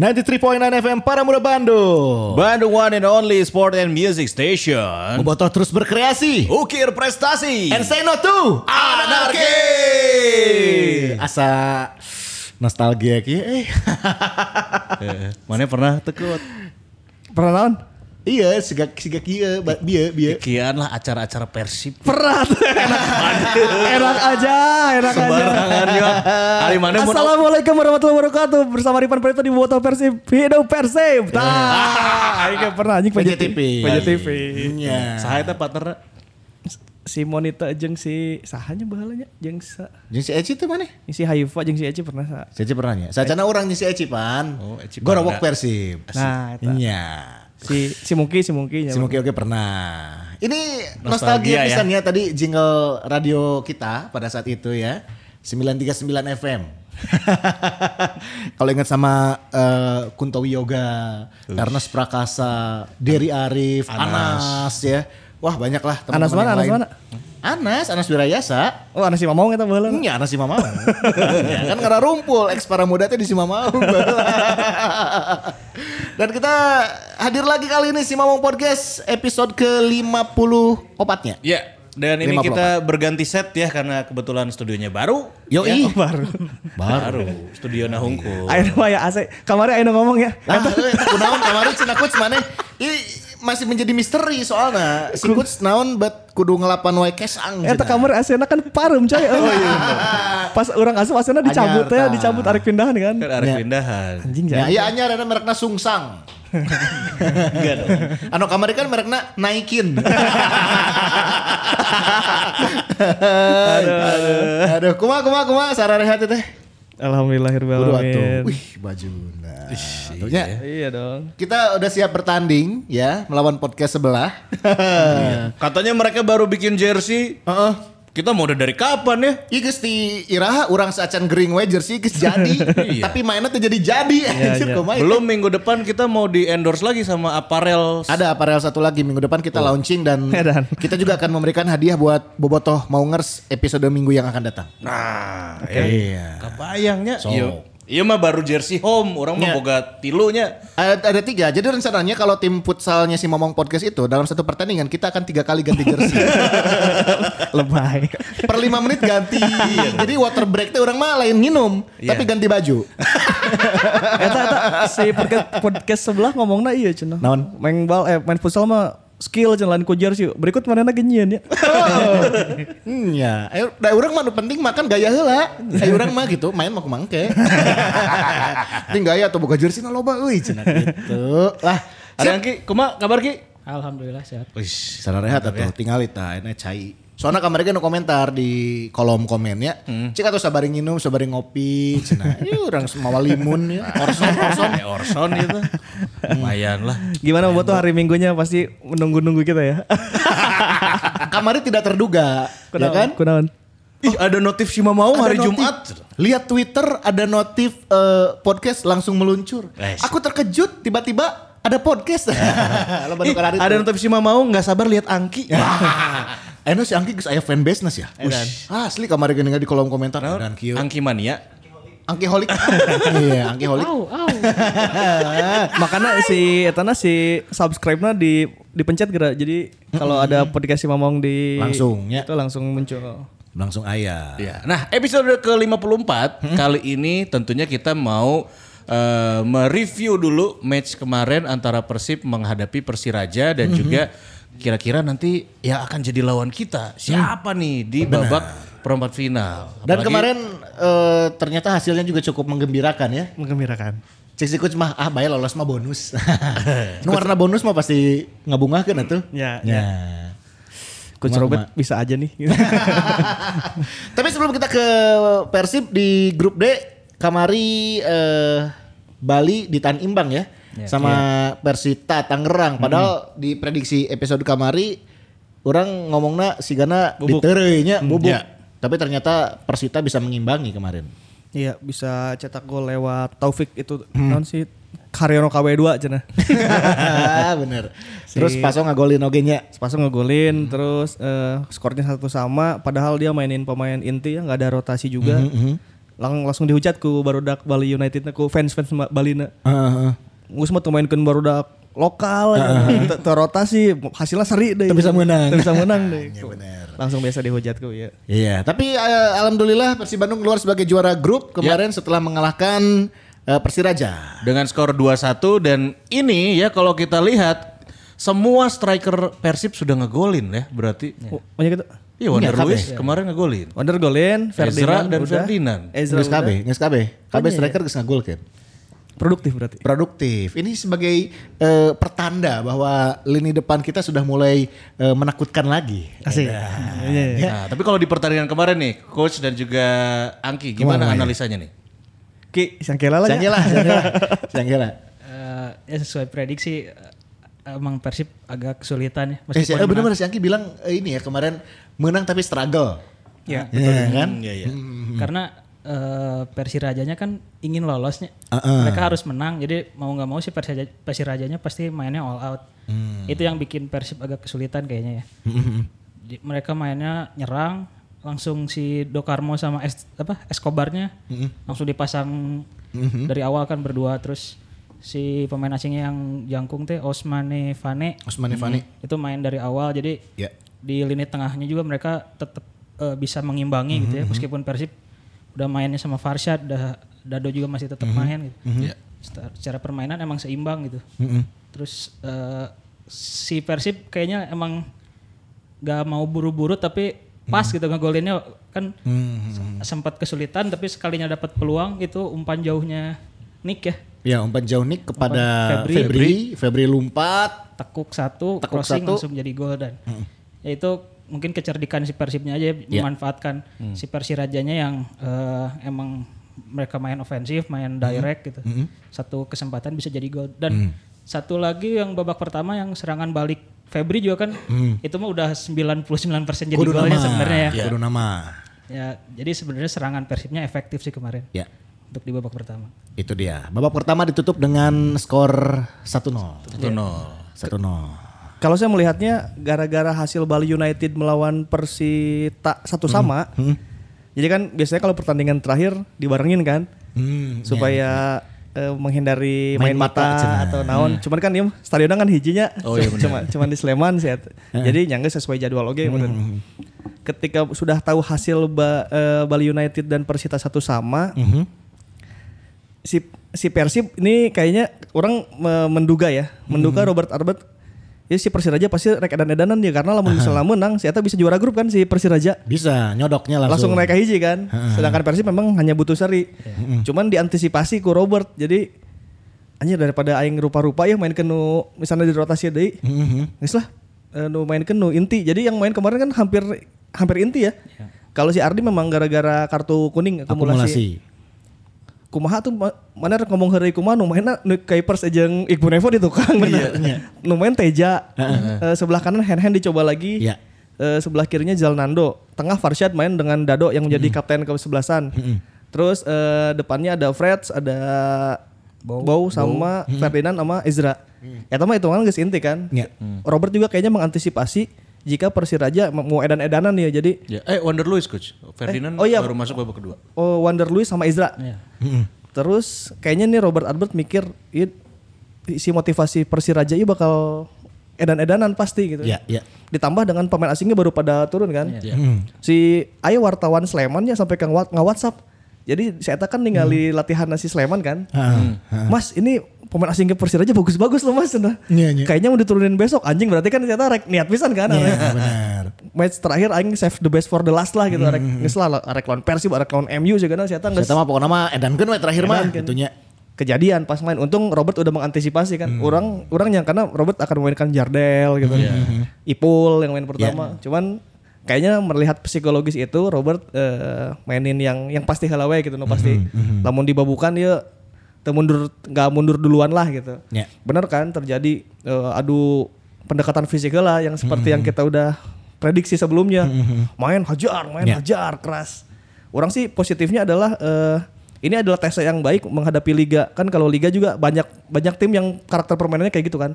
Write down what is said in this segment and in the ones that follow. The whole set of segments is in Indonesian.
93.9 FM para muda Bandung. Bandung One and Only Sport and Music Station. Bobotoh terus berkreasi. Ukir prestasi. And say no to Anarki. Asa nostalgia ki. Eh. Eh, Mana pernah tekut? Pernah naon? Iya, siga siga kieu, ba- bieu bieu. Kian lah acara-acara persib. Pernah tuh. enak, enak aja, enak aja. Sembarangan juga. Hari mana Assalamualaikum warahmatullahi wabarakatuh. Bersama Ripan Prito di Boto Persib. Hidup Persib. Nah, aing ge pernah anjing PJTV. PJTV. Iya. Saha eta partner? Si Monita jeung si sahanya bahalanya jeung sa Jeung si Eci tuh mana? si Haifa jeung si Eci pernah sa. Si Eci pernah nya. Sacana orang jeung si Eci pan. Oh, Eci Gorowok. Persib. Nah, eta. Iya. Si si Mungki si Mungki Si Muki Oke pernah. Ini nostalgia, Nostalgia ya. tadi jingle radio kita pada saat itu ya. 939 FM. Kalau ingat sama eh, Kunto Yoga, Ernest Prakasa, Derry Arif, Anas. ya. Wah banyak lah teman-teman Anas mana, yang Anas lain. mana? Anas, Anas Wirayasa. Oh, ana si Mamong eta baheula. Iya, Anas si Mamau. ya, kan ngara rumpul, ex para muda teh di si Mamau. Dan kita hadir lagi kali ini si Mamong Podcast episode ke-54-nya. Ya. Dan ini 54. kita berganti set ya karena kebetulan studionya baru. Yoi. Ya, Baru. baru. Studio Nahungkul. Ayo ya AC. Kamari ayo ngomong ya. Ah, eh, eta kunaon kemarin Cina Kuts mana? Masih menjadi misteri soalnya. Si Kuts naon bet kudu ngelapan wae kesang. Eta kamar AC-na kan parum coy. Oh iya. Pas orang asup AC-na dicabut ya, dicabut arek pindahan kan. Kan arek Ya. pindahan. Anjing Ya, ya. iya anyar ada merekna Sungsang. Enggak dong. Anu kamari kan merekna Naikin. aduh, aduh, kuma kuma kuma sararehat teh. Alamin. Wih, bajuna. Atuhnya, Iya dong. Kita udah siap bertanding ya melawan podcast sebelah. Katanya mereka baru bikin jersey. Heeh. Kita mau udah dari kapan ya? Iya geus di iraha urang seacan gering we jersey geus jadi. Iya. Tapi mainnya tuh jadi jadi iya. itu. Belum minggu depan kita mau di endorse lagi sama apparel. Ada aparel satu lagi minggu depan kita launching dan Edan. kita juga akan memberikan hadiah buat Bobotoh Maungers episode minggu yang akan datang. Nah, Iya. Kebayangnya. So. Iya. Iya mah baru jersey home, orang mah Iya. boga tilunya. Ada, ada tiga. Jadi rencananya kalau tim futsalnya si Momong Podcast itu dalam satu pertandingan kita akan tiga kali ganti jersey. Lebay. per lima menit ganti. Jadi water break tuh orang mah lain minum, Iya. tapi ganti baju. Eta eta si podcast, podcast sebelah ngomongna iya cenah. Naon? Main bal eh main futsal mah skill cenah lain ku jersey. Berikut mana genyian ya. Hmm, ya. Ayo, da orang mah nu penting makan gaya heula. Ayo orang mah gitu, main mah kumangke. Penting gaya atau boga jersey na loba euy cenah gitu. Lah, Ada yang Ki, kuma kabar Ki? Alhamdulillah sehat. Wih, Sana rehat atuh tinggal eta ini cai. Soalnya kemarin kan komentar di kolom komennya. Cik atuh sabari nginum, sabari ngopi, cenah. Ieu urang mawa limun ya. Orson orson. kayak Orson gitu. Lumayan lah. Gimana buat tuh hari Minggunya pasti menunggu-nunggu kita ya. Kamari tidak terduga, ya kan? Kunaon? Ih, ada notif si Mamau Ada hari notif. Jumat. Lihat Twitter ada notif eh, podcast langsung meluncur. Wes. Aku terkejut tiba-tiba ada podcast. Itu. ada notif si Mamau nggak sabar lihat Angki. Eno si Angki geus aya fanbase nas ya. Edan. Ush, Asli kemarin gini di kolom komentar. Dan kieu. Angki mania. Angki holik. Iya, Angki holik. Au, au. Makanya si etana si subscribe-na di dipencet geura. Jadi kalau ada podcast si Mamong di Langsung, ya. Itu langsung muncul. Langsung ayah. Ya. Nah, episode ke-54 kali ini tentunya kita mau eh, mereview dulu match kemarin antara Persib menghadapi Persiraja dan juga kira-kira nanti yang akan jadi lawan kita siapa nih di babak perempat final. Dan Apalagi- kemarin eh, ternyata hasilnya juga cukup menggembirakan ya. Menggembirakan. Cek si coach mah ah bae lolos mah bonus. nu warna bonus mah pasti ngabungahkeun atuh. Ya, Ya. Coach Kumaha, Robert bisa aja nih. Tapi sebelum kita ke Persib di grup D, Kamari eh, Bali ditahan imbang ya, sama Persita Tangerang. Padahal di prediksi episode Kamari orang ngomongna sigana Bubuk. ditereunya bubuk. Ya. Tapi ternyata Persita bisa mengimbangi kemarin. Iya bisa cetak gol lewat Taufik itu non sih Karyono KW2 cenah. Bener. Terus Paso ngagolin oge nya. Sepasang ngegolin terus eh, skornya satu sama padahal dia mainin pemain inti ya nggak ada rotasi juga. Lang langsung dihujat ku barudak Bali United ku fans-fans Bali na. Heeh. Gus mah tuh mainkeun barudak lokal teu teu rotasi hasilnya seri deh. Bisa menang. Bisa menang deh. Iya, bener. Langsung biasa dihujat ku ya. Iya, tapi eh, alhamdulillah Persib Bandung keluar sebagai juara grup kemarin setelah mengalahkan eh, Persiraja. Dengan skor 2-1 dan ini ya kalau kita lihat semua striker Persib sudah ngegolin ya berarti. Oh, banyak itu. Iya Wonder Iya, Luis KB. kemarin ngegolin. Wonder golin, Ferdinand dan udah. Ferdinand. Ezra udah. KB, geus KB. KB striker geus ngagolkeun. Produktif berarti. Produktif. Ini sebagai eh, pertanda bahwa lini depan kita sudah mulai eh, menakutkan lagi. Asik. Ya. Iya, iya. Nah, tapi kalau di pertandingan kemarin nih, coach dan juga Angki gimana Wah, wah, ya. analisanya nih? Ki, sangkela lah ya. Sanggela, sanggela. Eh, ya sesuai prediksi emang Persib agak kesulitan ya Eh, si, eh, bener-bener si Angki bilang eh, ini ya kemarin menang tapi struggle. Ya, Iya kan? Iya, iya. karena eh, Persirajanya kan ingin lolosnya. Uh-uh. Mereka harus menang. Jadi mau nggak mau sih Persiraja, Persirajanya pasti mainnya all out. Itu yang bikin Persib agak kesulitan kayaknya ya. Di- mereka mainnya nyerang langsung si Dokarmo sama es, apa Escobarnya langsung dipasang dari awal kan berdua terus si pemain asingnya yang jangkung teh Osmane Fane Osman Fani. itu main dari awal jadi Ya. di lini tengahnya juga mereka tetap eh, bisa mengimbangi gitu ya meskipun Persib udah mainnya sama Farshad udah Dado juga masih tetap main gitu. Ya. Secara- secara permainan emang seimbang gitu. Terus eh, si Persib kayaknya emang gak mau buru-buru tapi pas gitu ngegolinnya. Kan se- sempat kesulitan tapi sekalinya dapat peluang itu umpan jauhnya Nick ya. Ya umpan jauh nik kepada Umpan Febri. Febri. Febri, lompat. tekuk satu Tekuk crossing satu. langsung jadi gol dan ya itu mungkin kecerdikan si Persibnya aja Ya. memanfaatkan si Persirajanya yang eh, emang mereka main ofensif main direct gitu satu kesempatan bisa jadi gol dan satu lagi yang babak pertama yang serangan balik Febri juga kan itu mah udah 99% jadi Kudu golnya sebenarnya ya. Kudu nama. ya jadi sebenarnya serangan Persibnya efektif sih kemarin Ya. untuk di babak pertama Itu dia. Babak pertama ditutup dengan skor 1-0. 1-0. 1-0. Kalau saya melihatnya gara-gara hasil Bali United melawan Persita satu sama. Jadi kan biasanya kalau pertandingan terakhir dibarengin kan? Hmm, supaya eh, menghindari Main main, mata, mata, atau naon. Cuman kan ya stadionnya kan hijinya. Oh, iya cuma cuman di Sleman sih. eta. Jadi nyangga sesuai jadwal oke bener. Ketika sudah tahu hasil Ba- eh, Bali United dan Persita satu sama, si si Persib ini kayaknya orang me- menduga ya, menduga Robert Arbet ya si Persiraja pasti rek edan-edanan dia karena lamun misalnya menang si Eta bisa juara grup kan si Persiraja Bisa nyodoknya langsung langsung. naik ke hiji kan. Sedangkan Persib memang hanya butuh seri. Cuman diantisipasi ku Robert. Jadi anjir daripada aing rupa-rupa ya main kenu misalnya di rotasi deui. Geus lah. eh, nu main kenu inti. Jadi yang main kemarin kan hampir hampir inti ya. Kalau si Ardi memang gara-gara kartu kuning akumulasi. Akumulasi. Kumaha tuh ma- mana rek ngomong hari kumaha nu mainna nu Kuipers jeung Iqbal Nevo di tukang bener. Nu main Teja. Eh, sebelah kanan hand hand dicoba lagi. Iya. Eh, sebelah kirinya Zalnando. Tengah Farshad main dengan Dado yang menjadi kapten ke sebelasan. Terus eh, depannya ada Freds, ada Bow, sama Ferdinand sama Ezra. Ya mah hitungan geus inti kan. Iya. Robert juga kayaknya mengantisipasi jika Persiraja mau edan-edanan ya. Jadi Ya, eh Wonder Luis coach. Ferdinand oh iya. baru masuk babak kedua. oh, Wander Luis sama Ezra. Iya. Terus kayaknya nih Robert Albert mikir "Ih, si motivasi Persiraja ini bakal edan-edanan pasti gitu. Ya, ya. Ditambah dengan pemain asingnya baru pada turun kan. Si ayo wartawan Sleman ya sampai ke nge WhatsApp. Jadi saya kan ningali latihan nasi Sleman kan. Mas ini pemain asing ke Persiraja bagus-bagus loh mas. Nah, Iya, iya. Kayaknya mau diturunin besok anjing berarti kan saya rek niat pisan kan. Iya, Arek. benar. Match terakhir aing save the best for the last lah gitu. Arek geus lah arek lawan Persib, arek lawan MU juga nah saya geus Saya mah pokoknya mah edankeun we terakhir mah gitunya. kejadian pas main. Untung Robert udah mengantisipasi kan. Orang orang yang karena Robert akan memainkan Jardel gitu. Ipul yang main pertama. Cuman kayaknya melihat psikologis itu Robert eh, mainin yang yang pasti halawe gitu no pasti. Lamun dibabukan ya mundur nggak mundur duluan lah gitu. Ya. Bener kan terjadi eh, adu pendekatan fisik lah yang seperti yang kita udah prediksi sebelumnya. Main hajar, main Ya. hajar keras. Orang sih positifnya adalah eh, ini adalah tes yang baik menghadapi liga. Kan kalau liga juga banyak banyak tim yang karakter permainannya kayak gitu kan.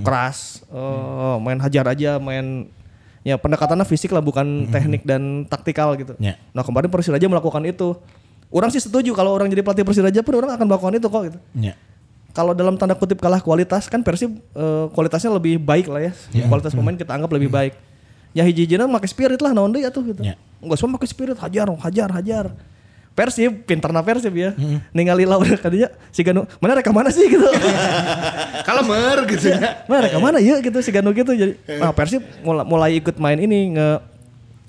Keras, eh, main hajar aja, main ya pendekatannya fisik lah bukan teknik dan taktikal gitu. Ya. Nah, kemarin Persiraja melakukan itu. Orang sih setuju kalau orang jadi pelatih Persiraja pun orang akan melakukan itu kok gitu Ya. kalau dalam tanda kutip kalah kualitas kan Persib eh, kualitasnya lebih baik lah ya. Kualitas pemain kita anggap lebih baik. Ya hiji-hijina pakai spirit lah naon deui atuh gitu. Ya. Enggak semua pakai spirit hajar, hajar, hajar. Persib, pinterna Persib ya. Ningali lawan kadinya si Ganu, mana reka mana sih gitu. Kalemer gitu ya. mana reka mana ya gitu si Ganu gitu jadi. Nah, Persib mulai, mulai ikut main ini nge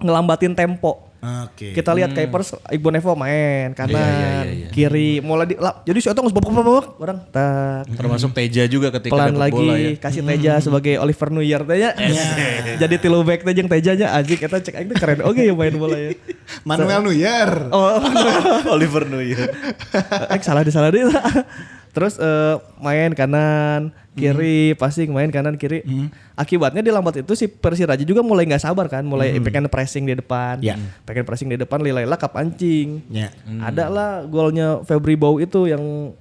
ngelambatin tempo. Oke. Kita lihat Kuipers Ibu Nevo main kanan, Iya, iya, iya, iya. kiri, mulai di lap. Jadi si Otong babak babak orang tak Termasuk Teja juga ketika pelan lagi bola ya. kasih Teja sebagai Oliver New Year teh ya. Jadi tilu back teh jeung Tejanya anjing eta cek aing teh keren oke ya main bola ya. Manuel Neuer. Oh, Oliver Neuer. aing salah di salah di. Terus eh, main kanan, kiri, passing main kanan kiri. Akibatnya di lambat itu si Persiraja juga mulai nggak sabar kan, mulai pengen pressing di depan. Ya. Pengen pressing di depan Lilaila kapancing. Ya. Ada lah golnya Febri Bow itu yang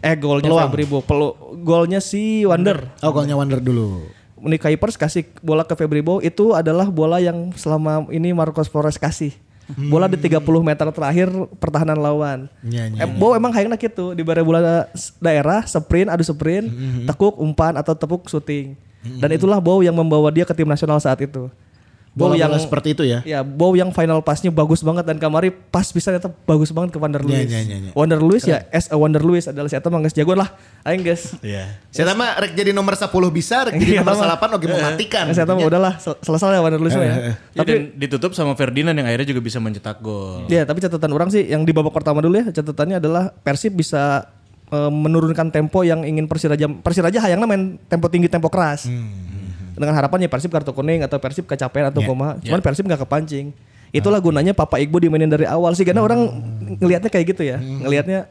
eh golnya Peluang. Febri Bow, pelu, golnya si Wander. Oh, golnya Wander dulu. Nick Kuipers kasih bola ke Febri Bow itu adalah bola yang selama ini Marcos Flores kasih. Bola di 30 meter terakhir pertahanan lawan. Ya, ya, eh, Bow emang hayangna gitu di bare bola daerah, sprint, adu sprint, tekuk, umpan atau tepuk syuting. Dan itulah Bow yang membawa dia ke tim nasional saat itu. Bow yang seperti itu ya. Ya, Bow yang final passnya bagus banget dan kamari pas bisa tetap bagus banget ke Wander Ya, Luis. ya, ya, ya. Wander Luis ya, as a Wander Luis adalah si Eta mah geus jagoan lah. Aing geus. Iya. Saya mah rek jadi nomor 10 bisa, rek jadi Iya, nomor sama. 8 oke mematikan. Eta mah udahlah sel- selesai ya Wander Luis mah ya. Ya, Tapi dan ditutup sama Ferdinand yang akhirnya juga bisa mencetak gol. Ya, tapi catatan orang sih yang di babak pertama dulu ya, catatannya adalah Persib bisa eh, menurunkan tempo yang ingin Persiraja Persiraja hayangnya main tempo tinggi, tempo keras. Dengan harapan ya Persib kartu kuning atau Persib kecapean atau Ya, kumaha. Cuman Persib nggak kepancing. Itulah gunanya Papa Igbo dimainin dari awal sih karena orang ngelihatnya kayak gitu ya. Ngelihatnya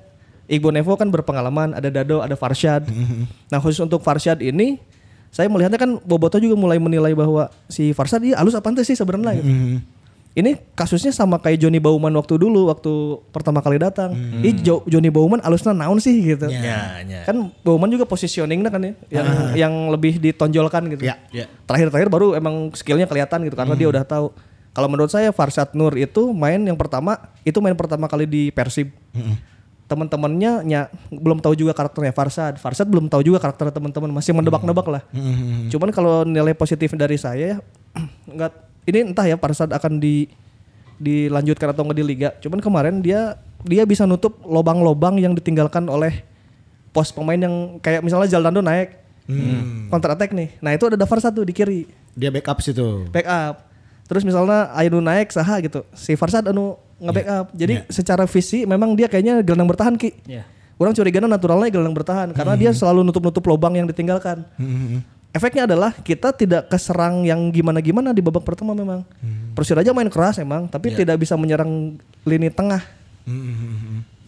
Igbo Nevo kan berpengalaman, ada Dado, ada Farshad. Nah, khusus untuk Farshad ini saya melihatnya kan Boboto juga mulai menilai bahwa si Farshad dia halus apa sih sebenarnya gitu. Ini kasusnya sama kayak Johnny Bauman waktu dulu waktu pertama kali datang. Ih Jo- Johnny Bauman alusnya naon sih gitu. Ya, ya. Kan Bauman juga positioningnya kan ya yang yang lebih ditonjolkan gitu. Ya. Ya. Terakhir-terakhir baru emang skillnya kelihatan gitu karena dia udah tahu. Kalau menurut saya Farsad Nur itu main yang pertama itu main pertama kali di Persib. Teman-temannya nya, belum tahu juga karakternya Farsad. Farsad belum tahu juga karakter teman-teman masih mendebak-nebak lah. Cuman kalau nilai positif dari saya nggak ini entah ya Farsad akan di dilanjutkan atau nggak di liga. Cuman kemarin dia dia bisa nutup lobang-lobang yang ditinggalkan oleh pos pemain yang kayak misalnya Zaldando naik counter attack nih. Nah itu ada Dafar satu di kiri Dia backup situ. backup. Terus misalnya Ainu naik saha gitu. Si Farsad anu nge-backup. Jadi secara visi memang dia kayaknya gelandang bertahan Ki. Iya. Orang curiganya naturalnya gelandang bertahan karena dia selalu nutup-nutup lubang yang ditinggalkan. Efeknya adalah kita tidak keserang yang gimana-gimana di babak pertama memang. Persiraja main keras emang, tapi tidak bisa menyerang lini tengah.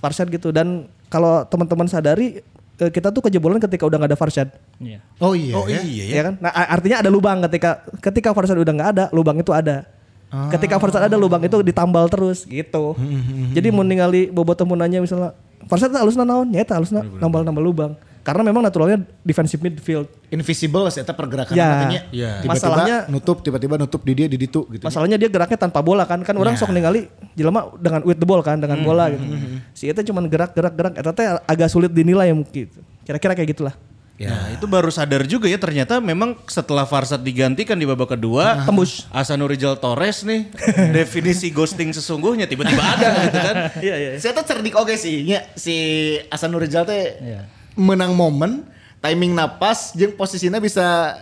Farshad gitu dan kalau teman-teman sadari eh, kita tuh kejebolan ketika udah nggak ada Farshad. Iya. Oh iya. Oh ya. iya ya. Ya kan? Nah, artinya ada lubang ketika ketika Farsad udah nggak ada, lubang itu ada. Ketika Farsad ada lubang itu ditambal terus gitu. Jadi mau ningali bobotoh mun nanya misalnya Farsad teh halusna naon? Ya eta halusna nambal-nambal lubang. Karena memang naturalnya defensive midfield. Invisible saya pergerakan Ya. katanya. Ya. Tiba-tiba Masalahnya- nutup, tiba-tiba nutup di dia di ditu gitu. Masalahnya dia geraknya tanpa bola kan. Kan orang sok ningali jelema dengan with the ball kan dengan bola gitu. Si eta cuman gerak-gerak-gerak eta teh agak sulit dinilai mungkin. Kira-kira kayak gitulah. Nah, itu baru sadar juga ya ternyata memang setelah Farsad digantikan di babak kedua Tembus. Asanurijal Torres nih definisi ghosting sesungguhnya tiba-tiba ada gitu kan. Iya iya. Saya tuh cerdik oke sih, nya si Asan Nurijal teh Iya. Menang momen, timing napas, jeung posisinya bisa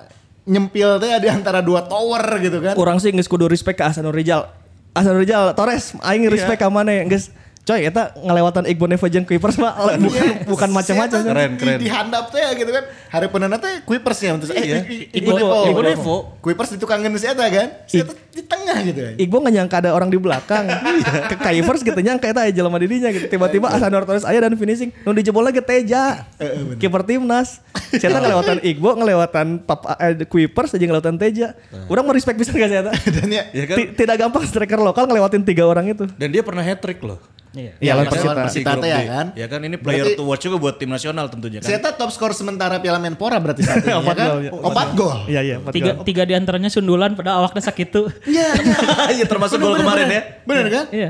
nyempil teh di antara dua tower gitu kan. Orang sih geus kudu respect ke Hasanur Rizal. Hasanur Rizal Torres aing respect ka mana geus Coy, eta ngelewatan Igbo Neva jeung Kuipers mah Iya. bukan bukan macam-macam. Saya Keren, di- keren. Di, handap teh gitu kan. Hari penana teh Kuipers ya untuk Iya. eh I- I- Igbo- Igbo Nevo. Kuipers itu kangen si eta kan. Si eta di tengah gitu kan. Igbo nggak nyangka ada orang di belakang. Ke Kuipers gitu nyangka eta aya jelema dirinya gitu. Tiba-tiba Asanor Torres aya dan finishing. Nu dijebol lagi Teja. Kiper timnas. Saya ngelewatan Igbo, ngelewatan Papa eh, Kuipers aja ngelewatan Teja. Urang mau respect bisa gak eta? Dan ya Ya kan? Ti- Tidak gampang striker lokal ngelewatin tiga orang itu. Dan dia pernah hat trick loh. Iya. Iya, lawan Persita. Persita. Di ya kan? Ya kan ini player Berarti- to watch juga buat tim nasional tentunya kan. Saya top skor sementara Piala Menpora berarti saat ini ya Empat kan? gol, ya. Empat gol. Iya iya. empat Tiga, tiga di antaranya sundulan pada awaknya sakit tuh. Iya, iya. Iya termasuk gol kemarin ya. Bener kan? Iya.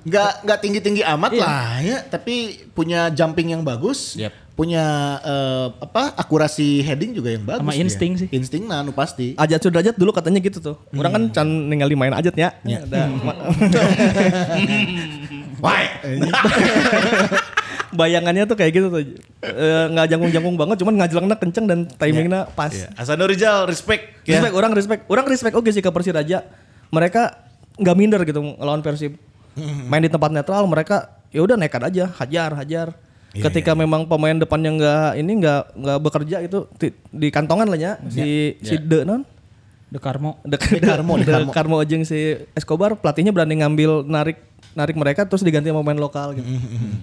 Nggak nggak tinggi tinggi amat Iya. lah ya, tapi punya jumping yang bagus, Yep. punya eh, apa akurasi heading juga yang bagus. Sama dia. insting sih. Insting nah, nu pasti. Ajat Sudrajat dulu katanya gitu tuh. Orang kan can ningali main ajat ya. Ada ma- Wah, bayangannya tuh kayak gitu tuh. Eh, nggak jangkung-jangkung banget, cuman ngajelangnya kenceng dan timingnya pas. Iya. Asano Rizal respect. Ya. Respect, orang respect. Orang respect oke sih ke Persiraja. Mereka nggak minder gitu ngelawan Persib. Main di tempat netral mereka ya udah nekat aja, hajar, hajar. Ketika memang pemain depannya nggak ini nggak nggak bekerja itu di, di kantongan lah ya si si De non De Carmo. De, De Carmo, De Carmo. Carmo jeung si Escobar pelatihnya berani ngambil narik narik mereka terus diganti sama pemain lokal gitu.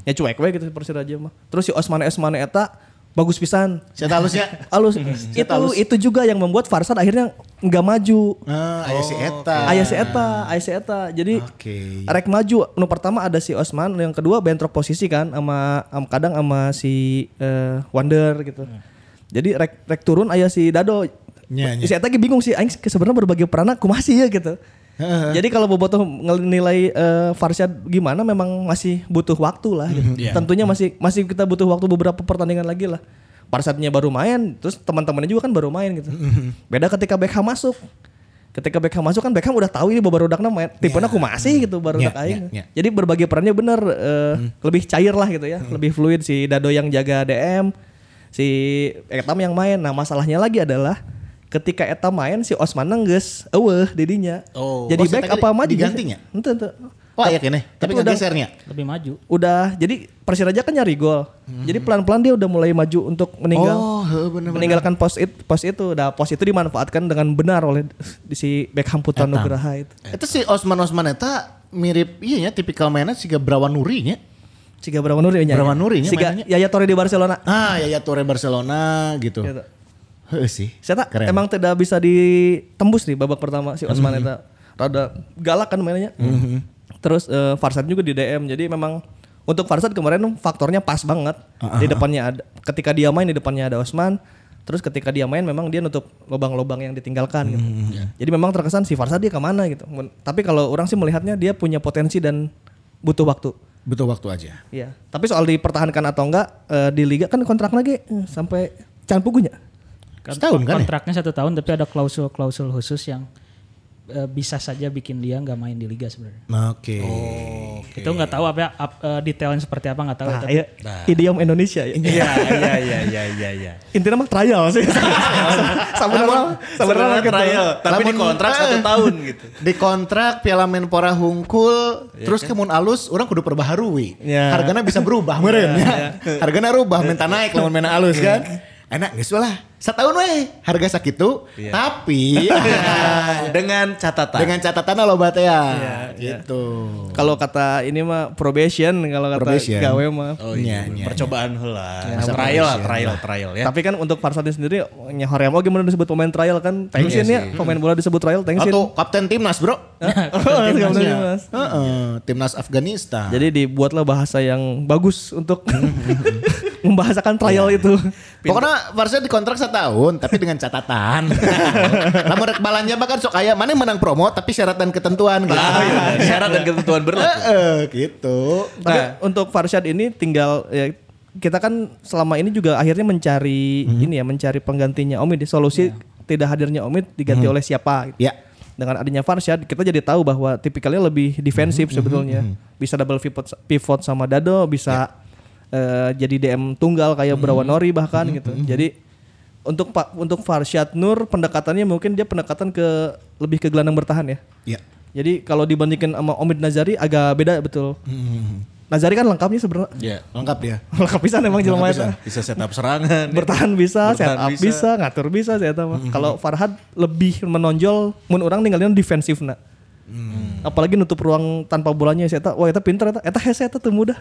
ya cuek we gitu Persiraja mah. Terus si Osmane Esmane eta bagus pisan. saya halusnya. Alus itu itu juga yang membuat Farsad akhirnya nggak maju. Ah, aya si Eta. Ayah si Eta, ayah si Eta. Jadi Oke. rek maju. Nu pertama ada si Osman, yang kedua bentrok posisi kan sama am- kadang sama si eh, Wonder gitu. Jadi rek rek turun ayah si Dado. Nya, nya. Si Eta ge bingung sih aing sebenarnya berbagi peran kumaha sih ya gitu. Jadi kalau bobotoh nilai eh, Farshad gimana memang masih butuh waktu lah gitu. Iya. Tentunya masih masih kita butuh waktu beberapa pertandingan lagi lah. Farshadnya baru main, terus teman-temannya juga kan baru main gitu. Beda ketika Beckham masuk. Ketika Beckham masuk kan Beckham udah tahu ini babarudakna main tipenya aku masih gitu baru aing. ya, ya. Jadi berbagi perannya bener eh, lebih cair lah gitu ya, lebih fluid si Dado yang jaga DM, si Etam yang main. Nah, masalahnya lagi adalah ketika Eta main si Osman nengges eueuh didinya. Oh. Jadi Oh, si back apa maju? digantinya? Ente ente. Wah, ya kene. Tapi udah- gesernya. Lebih maju. Udah jadi Persiraja kan nyari gol. Jadi pelan-pelan dia udah mulai maju untuk meninggal. Oh, heeh, bener-bener. meninggalkan pos it, pos itu. Nah, pos itu dimanfaatkan dengan benar oleh di si Beckham Putra. Nugraha itu. Itu si Osman Osman eta mirip iya ya tipikal mainnya siga Brawan Nuri nya. Siga Brawan Nuri nya. Brawan Nuri nya Siga. Yaya Torre di Barcelona. Ah, ya ya Torre Barcelona gitu. Gitu. Heeh sih. Saya tak emang tidak bisa ditembus nih babak pertama si Osman eta. Rada galak kan mainnya. Terus eh, Farsad juga di DM. Jadi memang untuk Farsad kemarin faktornya pas banget. Di depannya ada ketika dia main di depannya ada Osman. Terus ketika dia main memang dia nutup lubang-lubang yang ditinggalkan gitu. Jadi memang terkesan si Farsad dia ke mana gitu. Tapi kalau orang sih melihatnya dia punya potensi dan butuh waktu. Butuh waktu aja. Iya. Tapi soal dipertahankan atau enggak eh, di liga kan kontrak lagi eh, sampai can pugunya. Setahun kan ya? Kontraknya satu tahun tapi ada klausul-klausul khusus yang eh, bisa saja bikin dia nggak main di liga sebenarnya. Oke. Itu nggak tahu apa ap- eh, detailnya seperti apa nggak tahu. Nah, tapi iya, idiom Indonesia ya. Iya iya iya iya iya iya. Intinya mah trial sih. Sebenarnya sebenarnya gitu. trial, tapi di Lamun- kontrak satu eh. tahun gitu. Di kontrak Piala Menpora hungkul, terus kemun alus, orang kudu perbaharui. Ya. Hargana bisa berubah meureun ya. Hargana rubah, minta naik lamun main alus kan. Enak geus lah. Setahun we harga sakitu, tapi Dengan catatan. dengan catatan lo bate ya. Gitu. Kalau kata ini mah probation kalau kata Probation. gawe mah. Oh iya, Nya, nya, percobaan heula. masa trial lah, trial, trial ya. Tapi kan untuk Farsadin sendiri nya Hoream oge mun disebut pemain trial kan tension ya. Pemain bola disebut trial tension. Atau kapten timnas, Bro. Kapten timnas. Heeh, timnas Afghanistan. Jadi dibuatlah bahasa yang bagus untuk membahasakan trial itu. Pokoknya Varsnya dikontrak setahun tapi dengan catatan. Lamun rek balanja mah kan sok aya mana yang menang promo tapi syarat dan ketentuan gitu. Ah, iya. Syarat dan ketentuan berlaku. Heeh, gitu. Tapi untuk Farshad ini tinggal ya, kita kan selama ini juga akhirnya mencari ini ya mencari penggantinya Omid solusi tidak hadirnya Omid diganti oleh siapa gitu. Ya. Dengan adanya Farshad kita jadi tahu bahwa tipikalnya lebih defensif sebetulnya. Bisa double pivot pivot sama Dado, bisa eh, jadi DM tunggal kayak Brawanori bahkan gitu. Jadi untuk Pak untuk Farshad Nur pendekatannya mungkin dia pendekatan ke lebih ke gelandang bertahan ya. Ya. Jadi kalau dibandingkan sama Omid Nazari agak beda betul. Nazari kan lengkapnya sebenarnya Ya. Lengkap dia. lengkap bisa emang jelema eta. Bisa setup serangan. Bertahan bisa, Bertahan setup bisa. bisa. ngatur bisa saya tahu. Kalau Farhad lebih menonjol mun orang ninggalin defensif na. Apalagi nutup ruang tanpa bolanya saya tahu. Wah, eta pinter eta. Eta hese eta teu mudah.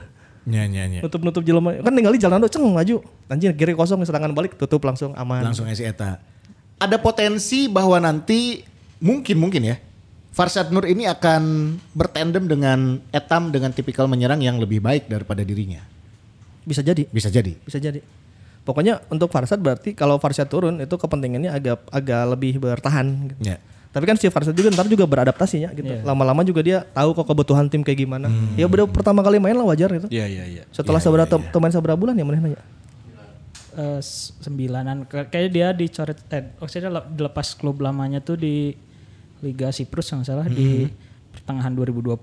Nya nya nya. Nutup-nutup jelema. Kan ningali jalan ceng maju. Anjir kiri kosong serangan balik tutup langsung aman. Langsung si eta. Ada potensi bahwa nanti mungkin mungkin ya. Farshad Nur ini akan bertandem dengan Etam dengan tipikal menyerang yang lebih baik daripada dirinya. Bisa jadi. Bisa jadi. Bisa jadi. Pokoknya untuk Farsad berarti kalau Farsad turun itu kepentingannya agak agak lebih bertahan. gitu. Ya. Tapi kan si Farsad juga ntar juga beradaptasinya gitu. Lama-lama juga dia tahu kok kebutuhan tim kayak gimana. Ya udah pertama kali main lah wajar gitu. Iya iya iya. Setelah seberapa teman seberapa bulan ya mana nanya? Eh, s- sembilanan kayaknya dia dicoret eh maksudnya lep- dilepas klub lamanya tuh di Liga Siprus yang salah di pertengahan 2020.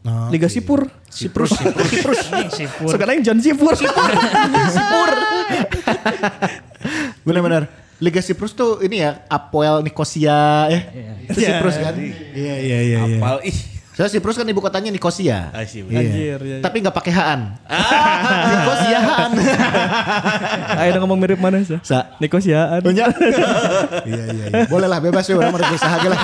Oh, Liga Sipur. Siprus, Siprus, Siprus. Ini Sipur. Sekarang John Sipur. Sipur. Benar-benar. Liga Siprus tuh ini ya Apoel Nikosia ya. Itu Siprus kan? Iya iya iya. iya. Apal ih. Soalnya Siprus kan ibu kotanya Nikosia. Ah, Iya. Anjir, iya, iya. Tapi nggak pakai haan. Nikosiaan. Ayo dong ngomong mirip mana sih? Sa. Nikosiaan. Iya iya iya. Boleh lah bebas ya orang mau berusaha lah.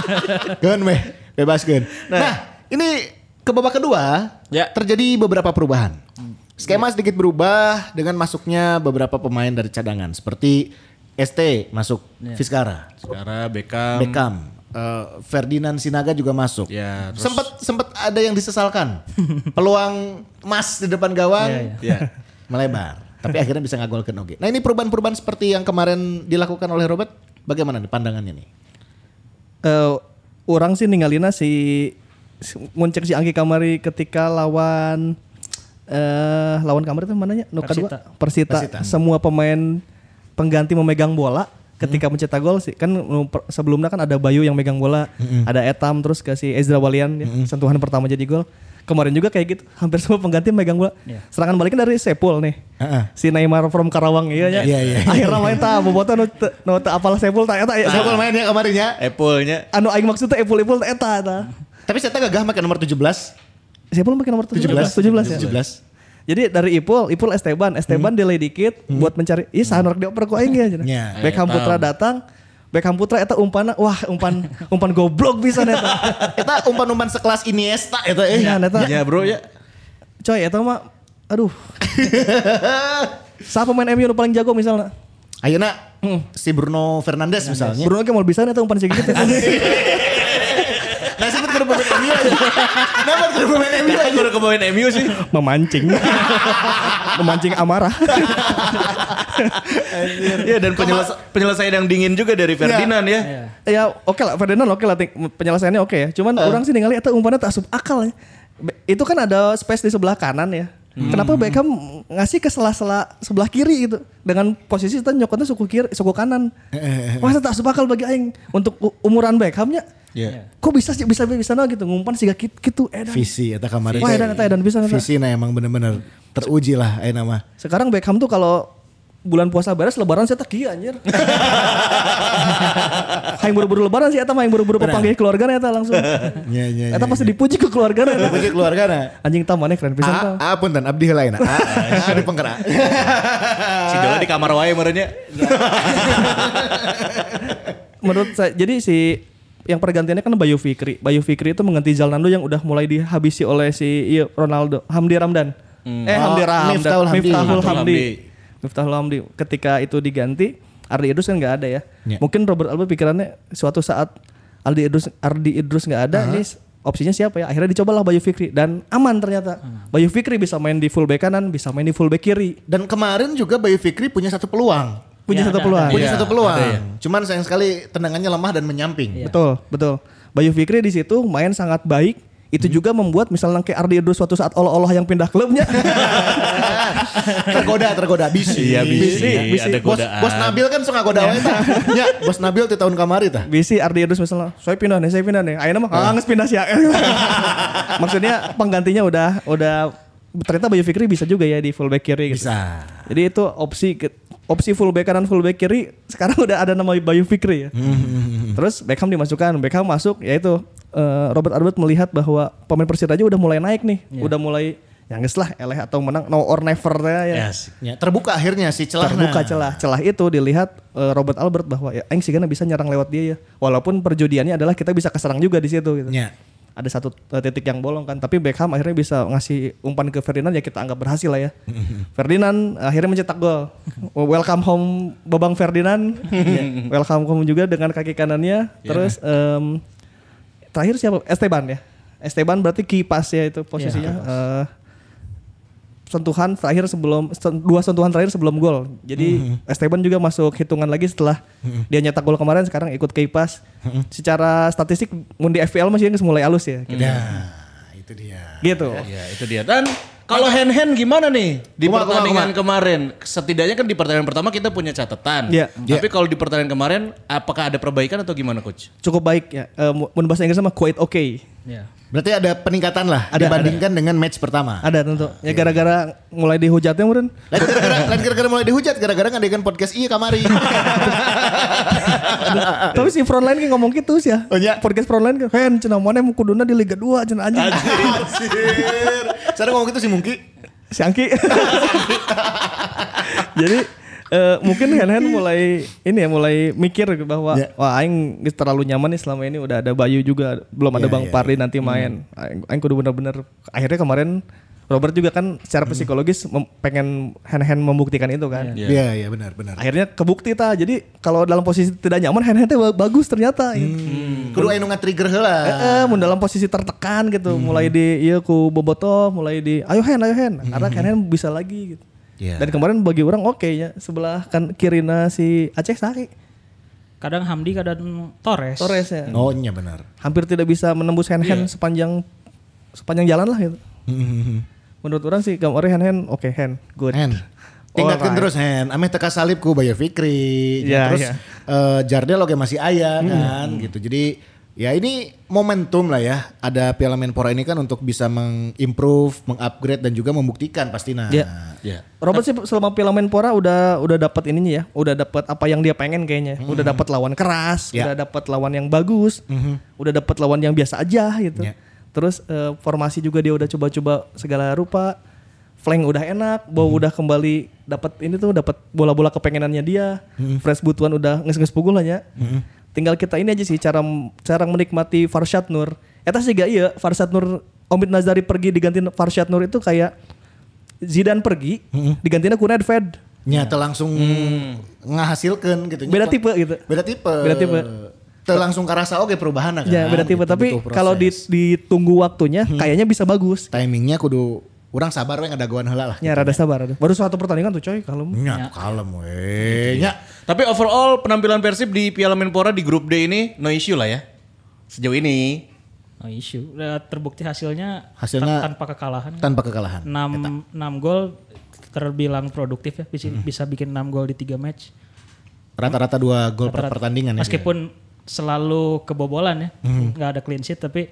Gun weh. Bebas gun. Nah, ini ke babak kedua Ya. terjadi beberapa perubahan. Skema sedikit berubah dengan masuknya beberapa pemain dari cadangan seperti ST masuk Fiskara, Sekarang Beckham. Beckham, eh, Ferdinand Sinaga juga masuk. Ya, terus- Sempat sempat ada yang disesalkan. Peluang emas di depan gawang Ya. melebar. Tapi akhirnya bisa ngagolkan oke. Nah ini perubahan-perubahan seperti yang kemarin dilakukan oleh Robert, bagaimana nih pandangannya nih? eh orang sih ninggalina si, si muncul si Anggi Kamari ketika lawan eh lawan kamar itu mananya? Nu kedua Persita. Persita. Semua pemain pengganti memegang bola ketika mencetak gol sih kan per- sebelumnya kan ada Bayu yang megang bola, ada Etam terus ke si Ezra Walian ya, sentuhan pertama jadi gol. Kemarin juga kayak gitu, hampir semua pengganti megang bola. Serangan baliknya dari Sepul nih. Heeh. Si Neymar from Karawang iya nya. Iya, iya. Akhirnya main tah bobotoh nu nu teu apal Sepul tah eta ya. Siapa main ya kemarin ya? Apple-nya. anu aing maksudnya epul-epul eta eta. Tapi saya gagah pakai nomor 17. Siapa lu pakai nomor 17? 17 ya. 17. Jadi dari Ipul, Ipul Esteban, Esteban delay dikit buat mencari, ih sanorek dioper ku aing ya. Ya. Beckham Putra datang, Beckham Putra eta umpana, wah umpan umpan goblok bisa eta. Eta umpan-umpan sekelas Iniesta eta eh. Iya, eta. Ya bro ya. Coy, eta mah aduh. Siapa pemain MU paling jago misalnya? Ayeuna si Bruno Fernandes misalnya. Bruno ge mau bisa eta umpan segitu. Sebut ke pemain MU aja. Kenapa ke pemain MU aja? Aku udah kebawain MU sih. Memancing. Memancing amarah. Iya dan penyeles- penyelesaian yang dingin juga dari Ferdinand ya. ya oke lah Ferdinand oke lah ting- penyelesaiannya oke ya cuman orang sih ningali eta umpannya tak asup akal ya itu kan ada space di sebelah kanan ya Kenapa Beckham ngasih ke sela-sela sebelah kiri gitu dengan posisi kita nyokotnya suku kiri suku kanan. Masa tak asup akal bagi aing untuk umuran Beckhamnya. Iya. Kok bisa sih bisa bisa no gitu ngumpan sih gitu gitu edan. Visi eta kemarin. Wah edan eta edan bisa. Visi nah emang bener-bener teruji lah ayeuna mah. Sekarang Beckham tuh kalau bulan puasa beres lebaran saya tak kieu anjir. Hayang buru-buru lebaran sih eta mah hayang buru-buru pepanggih keluarga eta langsung. Iya iya. Eta pasti dipuji ke keluarga eta. Puji keluarga na. Anjing tah maneh keren pisan tah. Ah, ah punten abdi heula na. Ah, di penggerak. Si Dola di kamar wae merenya. Menurut saya jadi si yang pergantiannya kan Bayu Fikri. Bayu Fikri itu mengganti Zalnando yang udah mulai dihabisi oleh si iya, Ronaldo, Hamdi Ramdan. Eh Oh, Hamdi Ramdan, Miftahul Hamdi. Miftahul Miftahul Hamdi. Hamdi. Miftahul Hamdi. Ketika itu diganti, Ardi Idrus kan nggak ada ya. Ya. Mungkin Robert Alba pikirannya suatu saat Aldi Idrus Ardi Idrus nggak ada, ini opsinya siapa ya? Akhirnya dicobalah Bayu Fikri dan aman ternyata. Bayu Fikri bisa main di full back kanan, bisa main di full back kiri. Dan kemarin juga Bayu Fikri punya satu peluang. Punya Ya, satu ada, peluang. Punya Iya, satu peluang. ada ya. Cuman sayang sekali tendangannya lemah dan menyamping. Betul, betul. Bayu Fikri di situ main sangat baik. Itu juga membuat misalnya kayak Ardi Idrus suatu saat olah-olah yang pindah klubnya. tergoda, tergoda. Bisi. Iya, bisi. bisi. Ada Bos, godaan. bos Nabil kan suka goda wae tah. Ya, bos Nabil di tahun kamari tah. Bisi Ardi Idrus misalnya, saya pindah nih, saya pindah nih. Ayo mah ah, nges pindah sih. Maksudnya penggantinya udah udah ternyata Bayu Fikri bisa juga ya di fullback kiri gitu. Bisa. Jadi itu opsi ke- opsi fullback kanan fullback kiri sekarang udah ada nama Bayu Fikri ya. Terus Beckham dimasukkan, Beckham masuk ya itu eh, Robert Albert melihat bahwa pemain Persiraja udah mulai naik nih, udah mulai ya geus lah eleh atau menang no or never ya. Yes. Ya, terbuka akhirnya si celah. Terbuka celah. Celah itu dilihat eh, Robert Albert bahwa ya aing sigana bisa nyerang lewat dia ya. Walaupun perjudiannya adalah kita bisa keserang juga di situ gitu. Ya. Ada satu eh, titik yang bolong kan, tapi Beckham akhirnya bisa ngasih umpan ke Ferdinand ya kita anggap berhasil lah ya. Ferdinand akhirnya mencetak gol. Welcome home Babang Ferdinand. Ya, Welcome home juga dengan kaki kanannya. Terus em, terakhir siapa? Esteban ya. Esteban berarti key pass ya itu posisinya. Eh, sentuhan terakhir sebelum dua sentuhan terakhir sebelum gol. Jadi Esteban juga masuk hitungan lagi setelah dia nyetak gol kemarin sekarang ikut kipas. Secara statistik mun di FPL masih mulai halus ya. Gitu. Ya, itu dia. Gitu. Ya itu dia. Dan kalau hand hand gimana nih di Kumaha, pertandingan kumaha, kemarin? Setidaknya kan di pertandingan pertama kita punya catatan. Iya. Tapi kalau di pertandingan kemarin apakah ada perbaikan atau gimana coach? Cukup baik ya. Eh, mun bahasa Inggris sama quite okay. Ya. Berarti ada peningkatan lah Ada, dibandingkan dengan match pertama. Ada tentu. Ya gara-gara mulai dihujatnya mungkin. Lain gara-gara lain gara-gara mulai dihujat gara-gara ngadegan podcast iya kamari. Tapi si frontline kan ngomong gitu sih ya. Oh, iya? Podcast frontline kan, "Hen, cenah mana kuduna di Liga 2 cenah anjing." Anjir. Saya ngomong gitu sih Mungki. si Angki. Jadi eh, mungkin Hen Hen mulai ini ya mulai mikir bahwa Ya. wah aing geus terlalu nyaman nih selama ini udah ada Bayu juga belum ada Ya, Bang ya, Pardi nanti main. Aing, aing kudu bener-bener akhirnya kemarin Robert juga kan secara psikologis mem- pengen Hen Hen membuktikan itu kan. Iya. Iya, iya benar, benar. Akhirnya kebukti ta. Jadi kalau dalam posisi tidak nyaman Hen Hen teh bagus ternyata. gitu. Kudu aya nu nge-trigger heula. Eh, eh, mun dalam posisi tertekan gitu, mulai di iya ku Boboto, mulai di ayo Hen, ayo Hen. Karena Hen Hen bisa lagi gitu. Iya. Dan kemarin bagi orang oke ya, sebelah kan kirina si Aceh Sari, Kadang Hamdi, kadang Torres. Torres ya. Oh, iya benar. Hampir tidak bisa menembus Hen Hen sepanjang sepanjang jalan lah gitu. Menurut orang sih kemarin Hen Hen oke Hen, good. Hen. Tingkatkan Alright. terus Hen. Ameh teka salib ku Bayu Fikri. Iya, terus iya. eh, Jardel oke masih ayah kan gitu. Jadi ya ini momentum lah ya. Ada Piala Menpora ini kan untuk bisa mengimprove, mengupgrade dan juga membuktikan pastinya. Iya. Ya. Robert sih selama Piala Menpora udah udah dapat ininya ya, udah dapat apa yang dia pengen kayaknya. Udah dapat lawan keras, Ya. udah dapat lawan yang bagus, udah dapat lawan yang biasa aja gitu. Ya. Terus eh, formasi juga dia udah coba-coba segala rupa. Flank udah enak, Bow udah kembali dapat ini tuh dapat bola-bola kepengenannya dia. Fresh Butuan udah nges-nges pukul aja. Tinggal kita ini aja sih cara cara menikmati Farshad Nur. Eta sih gak iya, Farshad Nur Omid Nazari pergi diganti Farshad Nur itu kayak Zidane pergi, digantinya ku Nedved. Nyata langsung ngahasilkan gitu. Beda tipe gitu. Beda tipe. Beda tipe. Teu langsung karasa oke perubahan kan. Ya beda tipe, gitu, tapi kalau di, ditunggu waktunya kayaknya bisa bagus. timingnya kudu orang sabar we ngadaguan heula lah. Ya rada sabar. Baru satu pertandingan tuh coy kalau Nya, kalem we. Nya. Tapi overall penampilan Persib di Piala Menpora di grup D ini no issue lah ya. Sejauh ini. No issue. Terbukti hasilnya, Hasilnya tan- tanpa kekalahan. Tanpa kekalahan. 6 6 gol terbilang produktif ya. Bisa, bisa bikin 6 gol di 3 match. Rata-rata dua gol per pertandingan ya. Meskipun selalu kebobolan ya, nggak ada clean sheet tapi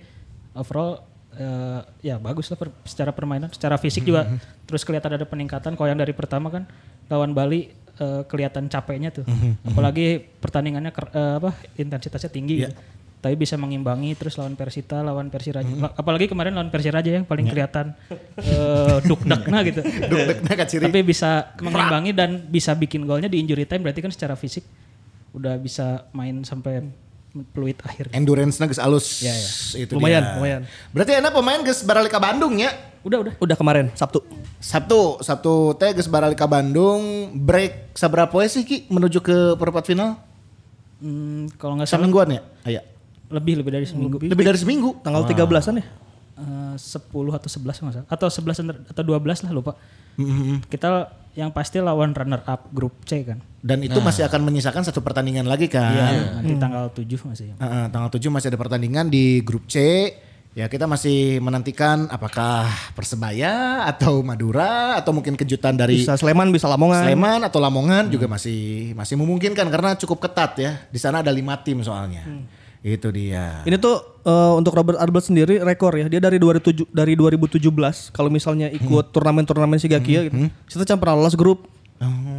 overall eh, ya bagus lah per- secara permainan, secara fisik juga terus kelihatan ada peningkatan. Kalau yang dari pertama kan lawan Bali eh, kelihatan capeknya tuh, Mhm. apalagi pertandingannya ker- eh, apa intensitasnya tinggi. Iya. gitu. Tapi bisa mengimbangi terus lawan Persita, lawan Persiraja. Mhm. La- Apalagi kemarin lawan Persiraja yang paling Iya. kelihatan eh, duk-dakna gitu. Duk-dakna kaciri. Tapi bisa mengimbangi dan bisa bikin golnya di injury time berarti kan secara fisik udah bisa main sampai peluit akhir. Endurance-nya geus alus. Ya, ya. Itu Lumayan, dia. lumayan. Berarti enak pemain geus baralik ka Bandung ya. Udah udah. udah kemarin Sabtu. Sabtu, Sabtu teh geus baralik ka Bandung. Break sabaraha poe sih Ki menuju ke perempat final? Hmm, kalau nggak salah Semingguan ya? Aya. lebih lebih dari seminggu. Lebih dari seminggu. Tanggal 13-an ya. Eh, 10 atau 11 nggak salah. Atau 11 atau- atau 12 lah lupa. Mm-hmm. Kita yang pasti lawan runner up grup C kan. Dan itu masih akan menyisakan satu pertandingan lagi kan. Iya, nanti tanggal 7 masih. Heeh, tanggal 7 masih ada pertandingan di grup C. Ya kita masih menantikan apakah Persebaya atau Madura atau mungkin kejutan dari Bisa Sleman, bisa Lamongan. Sleman atau Lamongan juga masih masih memungkinkan karena cukup ketat ya. Di sana ada lima tim soalnya. Itu dia. Ini tuh eh, untuk Robert Albert sendiri rekor ya. Dia dari 2007 dari 2017 kalau misalnya ikut turnamen-turnamen si Gakia gitu. Kita can pernah lolos grup.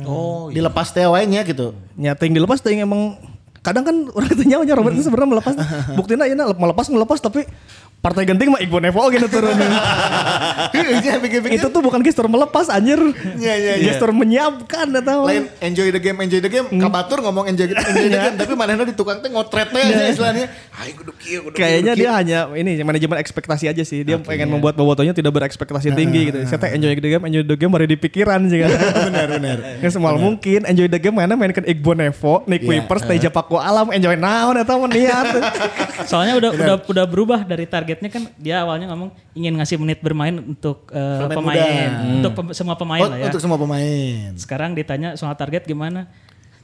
Oh, dilepas teh wae nya gitu. Nyata yang dilepas tuh yang emang kadang kan orang itu nyawa Robert itu sebenarnya melepas. Buktinya ini melepas melepas tapi partai genting mah Iqbal Nevo gitu turun Iya, pikir-pikir. itu tuh bukan gestur melepas anjir. Iya, iya, iya. gestur menyiapkan atau lain enjoy the game enjoy the game. Kabatur ngomong enjoy, enjoy the game tapi manehna di tukang teh ngotret teh aja istilahnya. Aing kudu kieu kudu kieu, Kayaknya dia hanya ini manajemen ekspektasi aja sih. Dia pengen membuat bobotonya tidak berekspektasi tinggi gitu. Saya teh enjoy the game, enjoy the game baru di pikiran sih benar benar. Yang semal mungkin enjoy the game mana mainkan Igbo Nevo, Nick Iya. Wipers, Teja Paku Alam, enjoy naon atau meniat. Soalnya udah udah udah berubah dari targetnya kan dia awalnya ngomong ingin ngasih menit bermain untuk eh, Pemain pemain, untuk pem- semua pemain Oh, lah ya. untuk semua pemain Sekarang ditanya soal target gimana?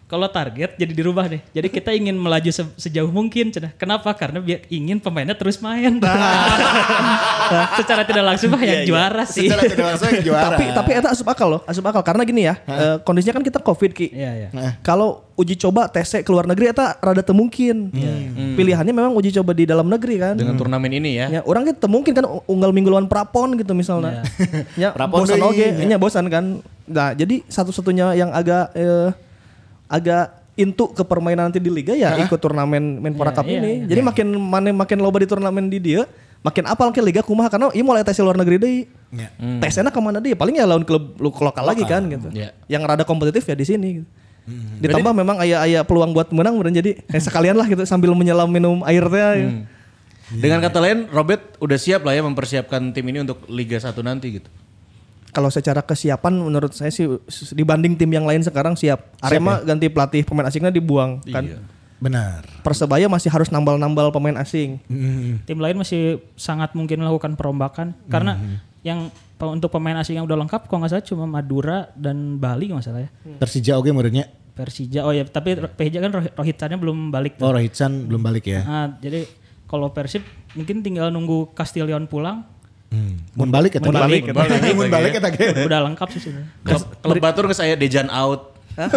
Kalau target jadi dirubah deh. Jadi kita ingin melaju se- sejauh mungkin, cenah. Kenapa? Karena biar ingin pemainnya terus main. Secara tidak langsung mah yang juara sih. secara tidak langsung yang juara tapi tapi eta asup akal loh, asup akal karena gini ya. eh, kondisinya kan kita Covid Ki. Iya, iya. Kalau uji coba TC ke luar negeri eta rada teu mungkin. Pilihannya memang uji coba di dalam negeri kan. Dengan turnamen ini ya. Ya, orang kita mungkin kan unggal minggu lawan Prapon gitu misalnya. ya, Prapon bosan deui, oge, ya. nya bosan kan. Nah, jadi satu-satunya yang agak eh, agak intu ke permainan nanti di liga ya ikut turnamen Menpora Iya, Cup iya, ini. iya. Jadi makin mana makin loba di turnamen di dia, makin apal ke liga kumaha karena ieu mulai tes luar negeri deui. Ya. Tesnya ke mana dia? Paling ya lawan klub lu- lokal lagi kan gitu. Iya. Yang rada kompetitif ya di sini. gitu. Hmm. Ditambah memang ayah ayah peluang buat menang bener jadi eh, sekalian lah gitu sambil menyelam minum air teh. ya. Dengan kata lain, Robert udah siap lah ya mempersiapkan tim ini untuk Liga 1 nanti gitu. Kalau secara kesiapan menurut saya sih dibanding tim yang lain sekarang siap. Arema ganti pelatih pemain asingnya dibuang kan. Iya. benar Persebaya masih harus nambal-nambal pemain asing. Tim lain masih sangat mungkin melakukan perombakan karena yang pe- untuk pemain asing yang udah lengkap kalau nggak salah cuma Madura dan Bali salah ya. Persija oke menurutnya Persija oh ya tapi Persija kan Roh- Rohitannya belum balik tuh. oh Rohitsan belum balik ya Nah, jadi kalau Persib mungkin tinggal nunggu Castillion pulang hmm. mun balik ya Mun balik, mun balik mun balik ya udah lengkap sih sebenarnya. Klub, Batur nggak saya Dejan out.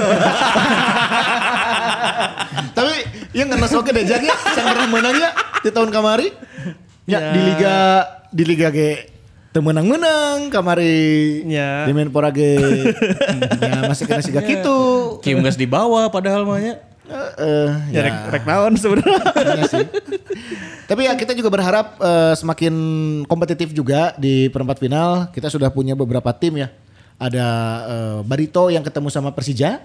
Tapi yang ngenes oke deh jadi yang pernah menangnya di tahun kamari. Ya, di liga di liga ge teu menang-menang kamari. Ya. Di Menpora ge. ya masih kena siga kitu. Kim gas di bawah padahal mahnya. Eh, Ya, ya. rek, rek naon sebenarnya. Iya sih. Tapi ya kita juga berharap eh, semakin kompetitif juga di perempat final. Kita sudah punya beberapa tim ya. Ada eh, Barito yang ketemu sama Persija.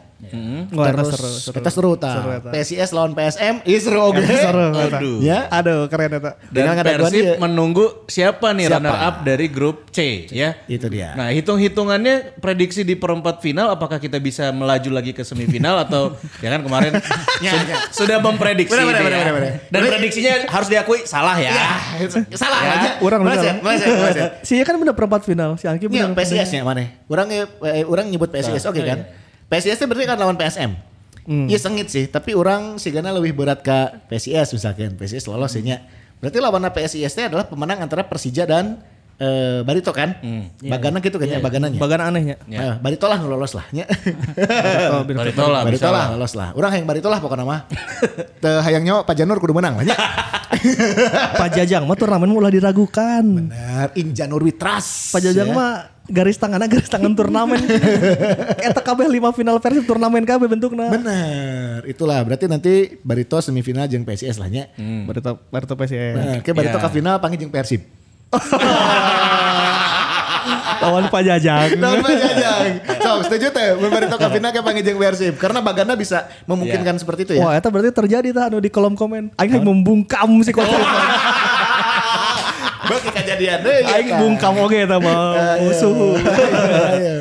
Wah, eta Terus seru, seru. kita seru ta. Seru. PSIS lawan PSM. Ih seru oke. Seru, eta. Aduh. Ya. Aduh, keren eta. Dan Persib menunggu siapa nih Siapa? runner up dari grup C ya. Itu dia. Nah hitung-hitungannya prediksi di perempat final apakah kita bisa melaju lagi ke semifinal atau ya kan kemarin sudah, sudah memprediksi Benar, benar, ini benar, ya. benar, benar. Dan prediksinya harus diakui salah ya. Salah Ya, aja. Meleset, meleset. Si kan bener perempat final, si Angki Iya, bener. PSIS nya mana? Orang eh, orang nyebut PSIS oke kan? PSIS itu berarti kan lawan PSM. Iya sengit sih, tapi orang sigana lebih berat ke PSIS misalkan. PSIS lolos sih nya. Berarti lawan PSIS itu adalah pemenang antara Persija dan eh, Barito kan? Bagana gitu kan ya, bagananya. Bagan anehnya. Nah, Barito lah lolos lah nya. Oh, bener. Barito lah Barito lah lolos lah. Orang yang Barito lah pokoknya mah. Teu hayang nyawa Pak Janur kudu menang lah nya. Pak Jajang mah turnamen mulai diragukan. Benar, Injanur Witras. Pak Jajang ya. mah garis tangannya garis tangan turnamen. Eta kabeh lima final Persib turnamen kabeh bentukna. Benar, itulah berarti nanti Barito semifinal jeung PSIS lah nya. Barito Barito PSIS. Nah, kayak Barito Iya. ke final panggil jeung Persib. Lawan Pak Jajang. Tahun Jajang. So, setuju teh Barito ke final kayak panggil jeung Persib karena Bagana bisa memungkinkan seperti itu ya. Wah, eta berarti terjadi tah anu di kolom komen. Aing hayang membungkam si Coach Bagi kejadian deui. Aing bungkam oge eta mah musuh.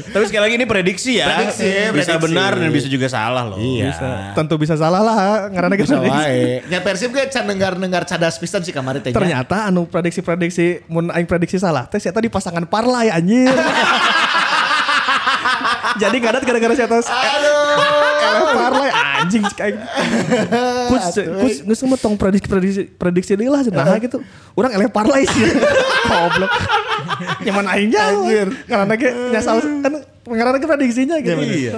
Tapi sekali lagi ini prediksi ya. Prediksi, bisa prediksi. benar dan bisa juga salah loh. Iya. Bisa. Tentu bisa salah lah ngaranna Bisa prediksi. wae. Nya Persib ge can dengar-dengar cadas pisan sih kamari teh. nya. Ternyata anu prediksi-prediksi mun aing prediksi salah teh eta di pasangan parlay anjir. Jadi ngadat gara-gara si atas Aduh. parlay anjing cik aing. Kus kus geus tong prediksi prediksi prediksi deui lah cenah gitu. Urang eleh parlay sih. Goblok. Nyaman aing jauh. Karena ge nyasal kan ge prediksinya gitu. Iya.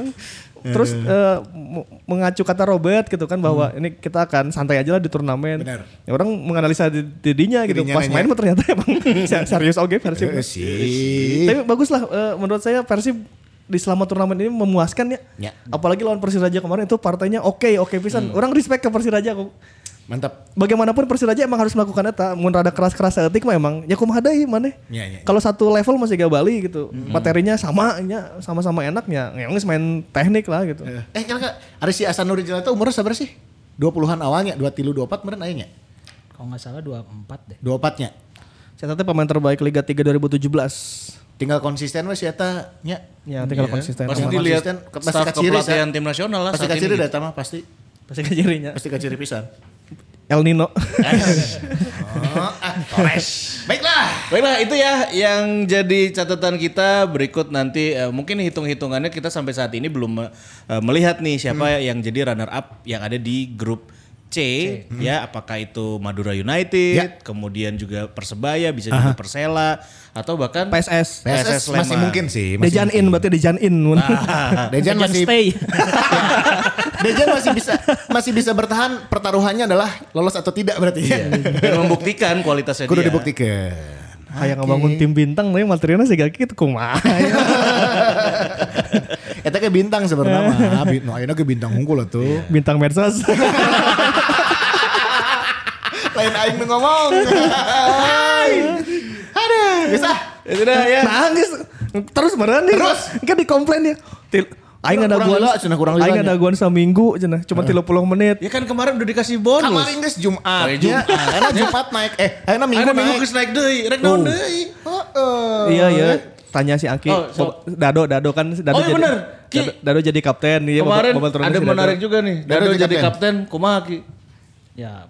Terus eh, m- mengacu kata Robert gitu kan bahwa ini kita akan santai aja lah di turnamen. Ya orang menganalisa di- dirinya gitu. Dirinya Pas nanya. main mah ternyata emang serius oke Persib. Eh, sih. Tapi bagus lah eh, menurut saya Persib di selama turnamen ini memuaskan ya. Ya. Apalagi lawan Persiraja kemarin itu partainya oke oke pisan. Orang respect ke Persiraja kok. Mantap. Bagaimanapun Persiraja emang harus melakukan eta. Mun rada keras-keras etik mah emang ya kumaha deui maneh. Ya, ya, ya. Kalau satu level masih gak Bali gitu. Materinya sama nya sama-sama enaknya. Ya main teknik lah gitu. Eh kira ada si Asanuri Jelata umurnya sabar sih? 20-an awalnya, 2 tilu 24 meren aya nya? Kalau nggak salah 24 deh. 24 nya. Saya tadi pemain terbaik Liga 3 2017. Tinggal konsisten we si eta nya. Ya, tinggal Iya. konsisten. Pasti dilihat konsisten, pasti kaciri, Sa. tim nasional lah Pasti kaciri ini. data mah pasti. Pasti kejirinya. Pasti kaciri pisan. El Nino. Oh, ah, Baiklah. Baiklah itu ya yang jadi catatan kita berikut nanti eh, mungkin hitung-hitungannya kita sampai saat ini belum eh, melihat nih siapa yang jadi runner up yang ada di grup C, ya apakah itu Madura United, Ya. kemudian juga Persebaya, bisa juga Persela atau bahkan PSS. PSS masih Sleman. mungkin sih. masih Dejan in berarti Dejan in. mungkin. Dejan Dejan masih stay. Dejan masih bisa masih bisa bertahan. Pertaruhannya adalah lolos atau tidak berarti ya. dan membuktikan kualitasnya Kudu dia. dibuktikan. Kayak ngebangun tim bintang tapi materialnya sih gak gitu kumaha. Eta ke bintang sebenarnya mah. Bi- No, ayeuna ke bintang unggul atuh. bintang medsos. Lain aing ngomong. Aduh, bisa. Itu dah ya. Nangis. Terus nih. Terus? Kan dikomplain ya. Aing ada guan, lila, cenah, kurang Aing ada guan seminggu, cenah. Cuma 30 menit. Ya kan kemarin udah dikasih bonus. Kemarin geus Jumat. Oh, ya, Jumat. Ya, ayeuna Jumat naik. Eh, ayeuna Minggu Ada minggu naik. naik deui, rek naon deui. Heeh. Iya, iya. Tanya si Angki. Oh, so- Dado, Dado kan. Dado Oh, iya jadi, bener. Ki. Dado, Dado jadi kapten. Iya, Kemarin ada si Dado. menarik juga nih. Dado Dado jadi jadi kapten, kumaha Ki? Ya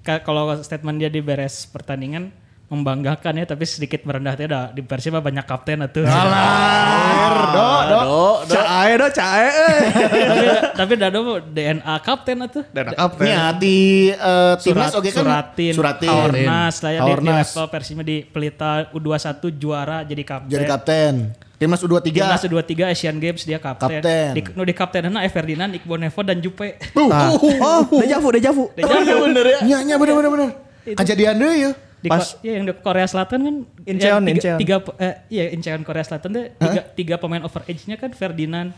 ka- kalau statement dia di beres pertandingan membanggakan ya tapi sedikit merendah teh dah di Persib mah banyak kapten atuh. Do, do. Do, Cae do, cae. eh. tapi tapi Dado DNA kapten atuh. Dado kapten. Nya di eh, timnas Surat, oke kan Suratin, Suratin. Haornas lah ya di, di level Persib di Pelita U21 juara jadi kapten. Jadi kapten. Timnas U23. Timnas U23 Asian Games dia kapten. Kapten. Di, nu di kaptenana eh Ferdinand, Iqbal Nevo dan Jupe. Nah. Oh, dejavu, dejavu. Dejavu. bener ya. Nya nya bener bener bener. Kejadian deui ya. Di Pas- Ko- ya, yang di Korea Selatan kan Incheon, ya, tiga, Incheon. tiga eh, iya Incheon Korea Selatan tuh tiga, tiga pemain over age-nya kan Ferdinand,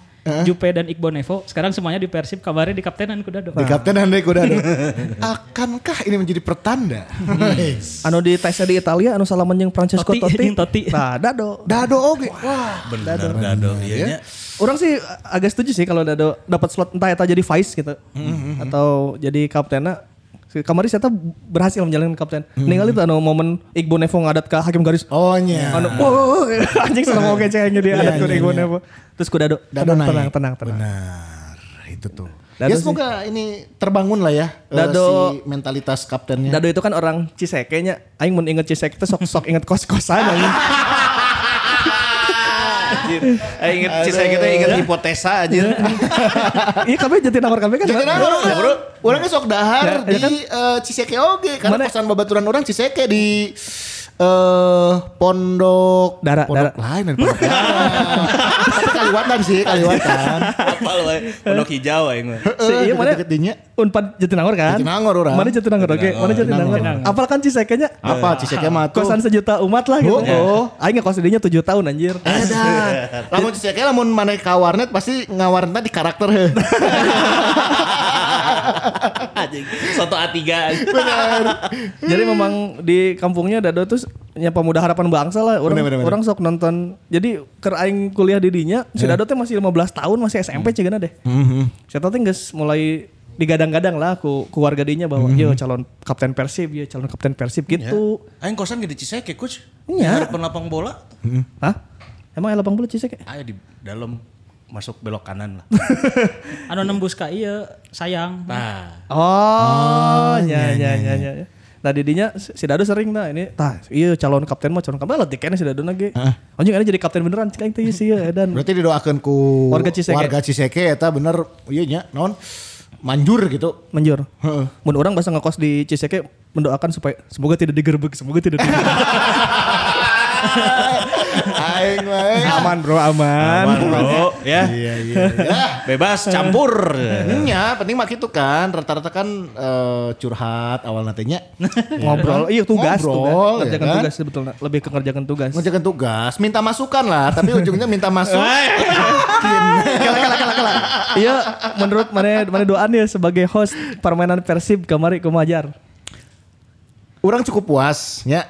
Jupe dan Iqbal Nevo. Sekarang semuanya di Persib kabarnya di kaptenan kuda dong. Di kapten Andre kuda do. Akankah ini menjadi pertanda? Anu di tesnya di Italia, anu salaman yang Francesco Totti, Totti. Totti. Nah, Dado. Dado oge. Wah. Bener Dado, iya nya. Orang sih agak setuju sih kalau Dado dapat slot entah eta jadi vice gitu atau jadi kaptennya. Si Kemarin saya berhasil menjalankan kapten. Ningali tuh anu momen Iqbal Nevo ngadat ke hakim garis. Oh nya. Anu, wow, anjing seneng oke cengnya dia Iya, adat ke iya, Iqbal iya. Nevo. Terus ku Dado, Dado tenang, tenang, tenang, tenang. Benar. Itu tuh. Dado ya sih. semoga ini terbangun lah ya eh, Dado- si mentalitas kaptennya. Dado itu kan orang Ciseke nya. Aing mun inget Ciseke itu sok sok inget kos-kosan. Anjir. Eh inget saya kita inget hipotesa anjir. Iya kabeh Jatinangor kabeh kan. Jadi nah, bro, orangnya sok dahar di eh, Ciseke oge karena kosan babaturan orang Ciseke di eh pondok Dara, pondok Dara. lain dan pondok Dara. Kaliwatan sih, kaliwatan. Apa lu we? Pondok hijau aing mah. Si iya mana? Deket-deket dinya. Unpad Jatinangor kan? Jatinangor orang. Mana Jatinangor oke? Mana Jatinangor? Apal kan Ciseke nya? Apa Ciseke mah? Kosan sejuta umat lah gitu. Oh, oh. Aing ngekos dinya 7 tahun anjir. Edan. Lamun Ciseke lamun mana ka warnet pasti ngawarna di karakter heuh. Soto A3. Jadi memang di kampungnya Dado tuh ya pemuda harapan bangsa lah. Orang Bener, bener, bener. orang sok nonton. Jadi ker aing kuliah di dinya, si Dado teh masih 15 tahun, masih SMP cigana deh. Saya tahu teh geus mulai digadang-gadang lah ku ku warga dinya bahwa yo calon kapten Persib, yo calon kapten Persib gitu. Aing kosan gede Ciseke, coach. Iya. Harapan lapang bola. Hah? Emang elapang bulu Ciseke? Ayo di dalam masuk belok kanan lah. Anu nembus ka ieu sayang. Nah, Oh, ya ya ya ya. ya. Nah didinya si Dado sering nah ini tah iya calon kapten mah calon kapten lah dikene si Dado lagi. Anjing ini jadi kapten beneran cik aing teh sih ya dan Berarti didoakan ku Warga Ciseke. warga Ciseke eta bener iya nya naon manjur gitu. menjur. Heeh. Mun orang bahasa ngekos di Ciseke mendoakan supaya semoga tidak digerebek, semoga tidak digerebek. Aing wae. Aman bro, aman. Aman bro, ya. Iya iya. iya. Bebas campur. Nya, penting mah gitu kan. Rata-rata kan eh, curhat awal nantinya. Ngobrol, iya tugas, Ngobrol, tugas. ya Ngerjakan kan? tugas betul, lebih ke ngerjakan tugas. Ngerjakan tugas, minta masukan lah, tapi ujungnya minta masuk. Kala kala kala kala. Iya, menurut mana mana doan ya sebagai host permainan Persib kemari kumajar. Orang cukup puas ya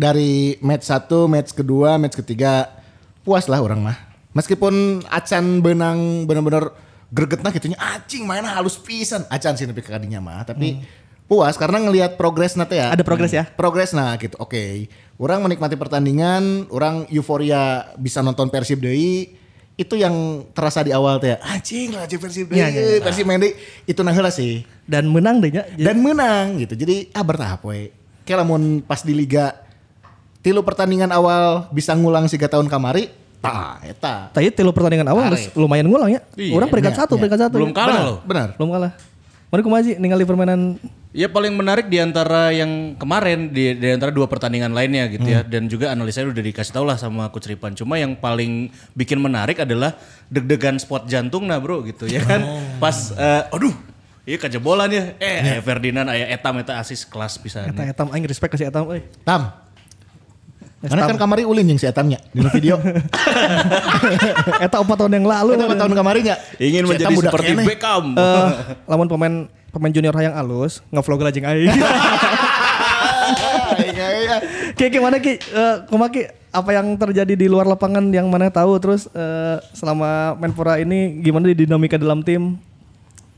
dari match satu, match kedua, match ketiga puas lah orang mah. Meskipun Acan benang bener-bener gregetna gitunya anjing mainnya halus pisan. Acan sih ke kadinya mah, tapi puas karena ngelihat progres nanti ya. Ada progres ya? Progres nah gitu. Oke. Orang menikmati pertandingan, orang euforia bisa nonton Persib deui. Itu yang terasa di awal teh. Anjing lah Persib. Iya, iya, iya. Persib main. Itu nah heula sih Dan menang deh nya. dan menang gitu. Jadi ah bertahap we. Kayak lamun pas di liga tilu pertandingan awal bisa ngulang siga tahun kamari, tah eta. Tadi tilu pertandingan awal geus lumayan ngulang ya. Iya, Orang peringkat iya, satu, iya. peringkat satu. Belum kalah Benar, loh. Benar. Belum kalah. Mana kumaha sih ningali permainan Ya paling menarik di antara yang kemarin di, di antara dua pertandingan lainnya gitu ya dan juga analisanya udah dikasih tau lah sama Coach Ripan. Cuma yang paling bikin menarik adalah deg-degan spot jantung nah bro gitu ya kan. Pas eh, aduh iya kejebolan ya. Eh aya Ferdinand aya Etam eta asis kelas pisan. eta etam aing respect ke si etam euy. Tam. Karena kan kamari ulin yang si etamnya di video. Eta 4 tahun yang lalu. Itu tahun kemarin ya. Ingin Si menjadi seperti keneh. Beckham. Eh, lamun pemain pemain junior hayang alus, ngevlog lajeng aing. Ki gimana Ki? Eh, kumaha Ki? Apa yang terjadi di luar lapangan yang mana tahu terus eh, selama Menpora ini gimana di dinamika dalam tim?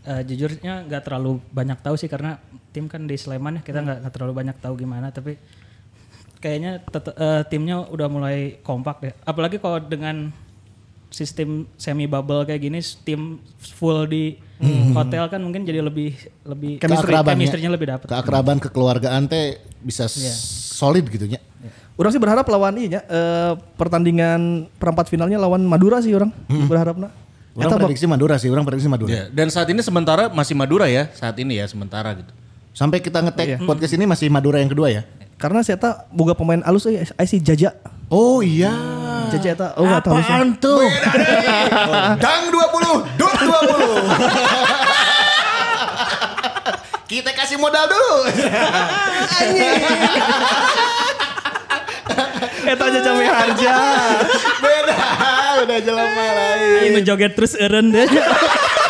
Eh, jujurnya nggak terlalu banyak tahu sih karena tim kan di Sleman ya kita nggak nggak terlalu banyak tahu gimana tapi kayaknya tet- eh, timnya udah mulai kompak deh apalagi kalau dengan sistem semi bubble kayak gini tim full di hotel kan mungkin jadi lebih lebih Keakraban ya. chemistry-nya lebih dapat Keakraban kekeluargaan teh bisa Iya. solid gitu nya. Orang sih berharap lawan ini ya eh, pertandingan perempat finalnya lawan Madura sih orang berharapnya. Orang Eta bak- prediksi Madura sih, orang prediksi Madura. Ya, dan saat ini sementara masih Madura ya, saat ini ya sementara gitu. Sampai kita ngetek podcast ini masih Madura yang kedua ya. karena saya tak boga pemain alus euy, aya si Jaja. Oh iya. Jaja eta oh enggak tahu sih. tuh? Dang 20, duk 20. Kita kasih modal dulu. Eta Jaja Meharja. Beda, udah jelema lain. Ini menjoget terus eren deh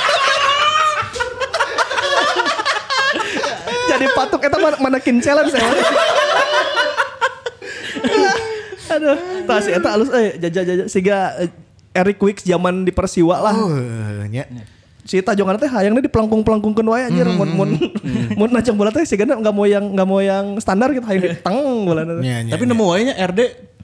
Jadi patuk eta man- manekin challenge saya. Aduh, tah si eta alus eh Jaja Jaja siga eh, Eric Wicks zaman di Persiwa lah. Oh, nya. Si tajongan teh hayangnya di pelangkung-pelangkungkeun wae anjir mun mun mun najang bola teh sigana enggak mau yang enggak mau yang standar gitu hayang teng bola Nya, nya, Tapi nemu wayanya RD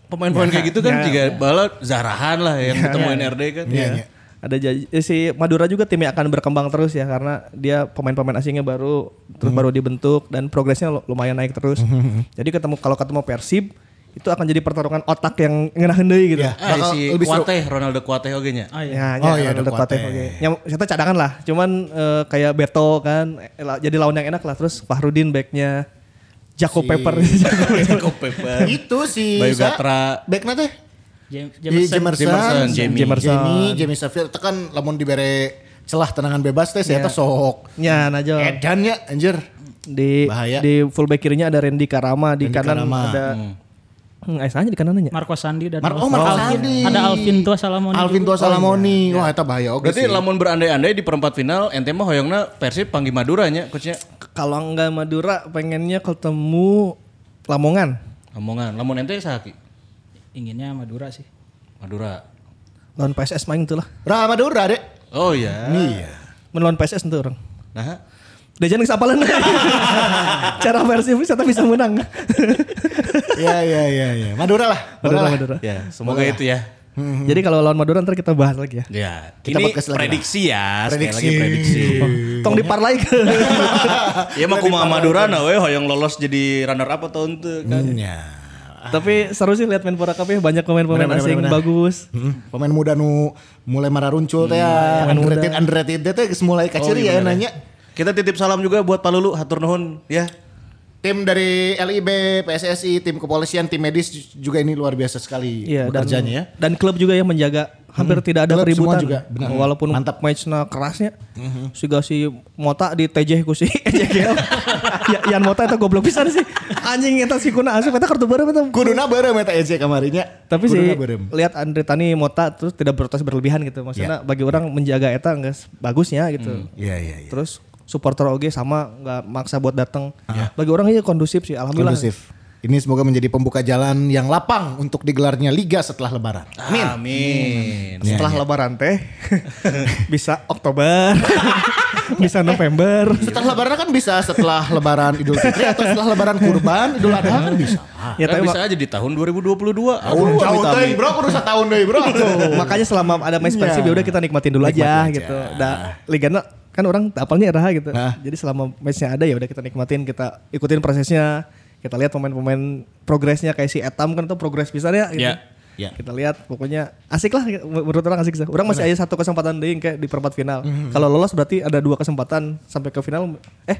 pemain-pemain kayak gitu kan juga bala Zarahan lah yang ketemuin RD kan. Nya. Ada eh, si Madura juga timnya akan berkembang terus ya karena dia pemain-pemain asingnya baru terus baru dibentuk dan progresnya lu- lumayan naik terus. Jadi ketemu kalau ketemu Persib itu akan jadi pertarungan otak yang ngenahin deui gitu. Ya. Ah, Bakal si lebih seru. Kuateh, Ronaldo Kuateh oge nya. oh iya Ya, Oh ya, iya, Ronaldo Kuateh. oke. Yang kita cadangan lah, cuman eh, kayak Beto kan, eh, jadi lawan yang enak lah. Terus Fahrudin backnya, Jacob Si- Pepper. Jacob Pepper. Itu si Bayu Gatra. Backna teh. Jamerson. Jamerson, Jamerson, Jamie. Jamerson. Jamie, Jamie Safir itu kan lamun dibere celah tenangan bebas teh saya Iya. sok. ya, Najol. Edannya anjir. Di Bahaya. di fullback kirinya ada Randy Karama, di Randy kanan Karama. ada Hmm, eh salah di kanannya. Marco Sandi dan Mar oh, Marco. Sandi. ada Alvin Tua Salamoni Alvin. Tua Salamoni. Wah, eta bahaya oke Berarti sih. lamun berandai-andai di perempat final ente mah hoyongna Persib panggil Madura nya coachnya. Kalau enggak Madura pengennya ketemu Lamongan. Omongan, lamun ente sahaki inginnya Madura sih Madura. Lawan PSS main itu lah. Ramadura, Dek. Oh iya. Iya. Melawan PSS itu orang. Nah, Dejan geus apalan. Cara versi bisa bisa menang. Iya, iya, iya, iya. Madura lah. Madura, Madura. Madura. ya semoga itu ya. Jadi kalau lawan Madura ntar kita bahas lagi ya. Ya, Kita ini lah. prediksi ya, sekali Prediksi. lagi prediksi. Tong diparlai ke. ya mah kumaha Madura nah we hoyong lolos jadi runner up atau ente kan. Iya. Tapi seru sih lihat Menpora KP banyak pemain-pemain asing bener, bener. bagus. Hmm, Pemain muda nu mulai mararuncul teh ya. muda. Underrated, underrated teh geus mulai kaciri iya ya bener nanya. Kita titip salam juga buat Pak Lulu, hatur nuhun ya. tim dari LIB, PSSI, tim kepolisian, tim medis juga ini luar biasa sekali Iya, dan, bekerjanya ya. dan klub juga yang menjaga hampir tidak ada klub keributan. juga, benar. Walaupun Mantap. matchnya kerasnya. Siga si Mota di TJ ku si EJGL. ya, Yan Mota itu goblok pisan sih. Anjing eta si kuna asup eta kartu baru eta. Kuduna bareng eta EJ kemarinnya. Tapi sih bareng. lihat Andre Tani Mota terus tidak berprotes berlebihan gitu. Maksudnya bagi orang menjaga eta enggak bagusnya gitu. Iya iya iya. Terus supporter oge sama nggak maksa buat datang. Bagi orang ini kondusif sih alhamdulillah. Kondusif. Ini semoga menjadi pembuka jalan yang lapang untuk digelarnya liga setelah lebaran. Amin. Amin. Setelah lebaran teh bisa Oktober, bisa November. Setelah lebaran kan bisa setelah lebaran Idul Fitri atau setelah lebaran kurban Idul Adha kan bisa. Ya tapi bisa aja di tahun 2022. Tahun jauh teuing, bro, kudu setahun deui, bro. makanya selama ada match Persib ya udah kita nikmatin dulu aja, gitu. Udah ligana kan orang apalnya era gitu. Hah? Jadi selama matchnya ada ya udah kita nikmatin, kita ikutin prosesnya. Kita lihat pemain-pemain progresnya kayak si Etam kan itu progres bisa ya gitu. Ya. Ya. Kita lihat pokoknya asik lah menurut orang asik sih. Orang masih ada satu kesempatan deh kayak di perempat final. Kalau lolos berarti ada dua kesempatan sampai ke final. Eh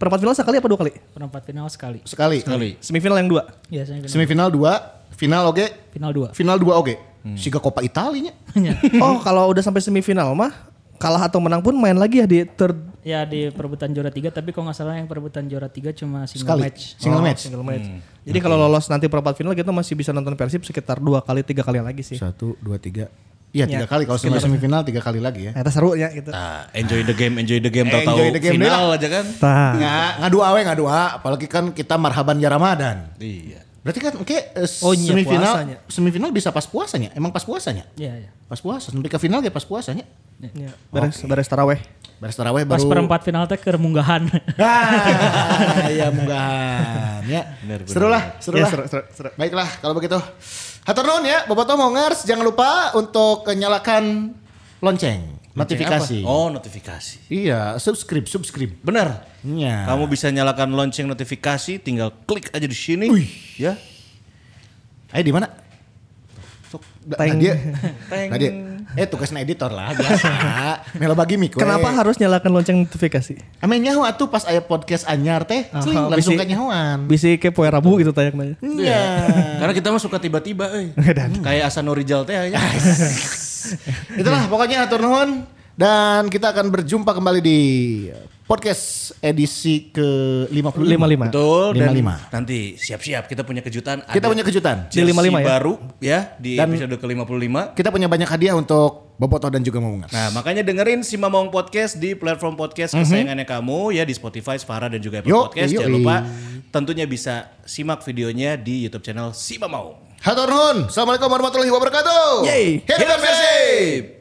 perempat final sekali apa dua kali? Perempat final sekali. Sekali. Kali. Semifinal yang dua. Iya, saya final, Semifinal 2, final oke. final dua. Final 2 oke. Siga Coppa Italinya. oh kalau udah sampai semifinal mah kalah atau menang pun main lagi ya di third Ya di perebutan juara tiga tapi kalau nggak salah yang perebutan juara tiga cuma single Sekali. match. Single Oh, match. Single match. Jadi kalau lolos nanti perempat final kita masih bisa nonton Persib sekitar dua kali tiga kali lagi sih. Satu, dua, tiga. Iya Ya, tiga kali. Kalau setelah semifinal tiga kali lagi ya. Itu seru ya gitu. Nah, enjoy the game, enjoy the game. Tahu-tahu Enjoy the game final aja kan. Nah, Nggak, ngadu awe ngadu a. Apalagi kan kita marhaban ya Ramadan. Iya. Berarti kan oke eh, Oh, iya, semifinal puasanya. semifinal bisa pas puasanya. Emang pas puasanya? Iya, iya. Pas puasa. Sampai ke final ya pas puasanya. ya, beres beres taraweh. Beres taraweh Pas baru. perempat final teh ke munggahan. Ah, ya munggahan ya. Seru lah, seru Ya, lah. seru, seru, seru. Baiklah kalau begitu. Hatur nuhun ya, Boboto Mongers. Jangan lupa untuk nyalakan lonceng, notifikasi. Oh, notifikasi. Iya, subscribe, subscribe. Benar. Iya. Kamu bisa nyalakan lonceng notifikasi, tinggal klik aja di sini. Ya. Ayo di mana? Sok, Teng. Nadia. Nadia. Eh tugasnya editor lah biasa. Melo bagi mic we. Kenapa harus nyalakan lonceng notifikasi? Ame nyaho atuh pas aya podcast anyar teh, Aha, cing, langsung bisi- ka nyahoan. Bisa kayak poe Rabu gitu tayangnya. Iya. Karena kita mah suka tiba-tiba, euy. Kayak Asano Rijal teh aja. Itulah pokoknya atur nuhun dan kita akan berjumpa kembali di podcast edisi ke 55. 55. Betul. Dan 55. nanti siap-siap kita punya kejutan. Kita Ada punya kejutan. Di 55 ya? baru ya di Dan- episode ke-55. Kita punya banyak hadiah untuk Boboto dan juga Mamungas. Nah, makanya dengerin si Mamong Podcast di platform podcast kesayangannya kamu ya di Spotify, Spara dan juga Apple Yo, Podcast. yo, Jangan yo. lupa tentunya bisa simak videonya di YouTube channel Si Mamong. Hatur nuhun. Assalamualaikum warahmatullahi wabarakatuh. Yeay. Hidup Persib.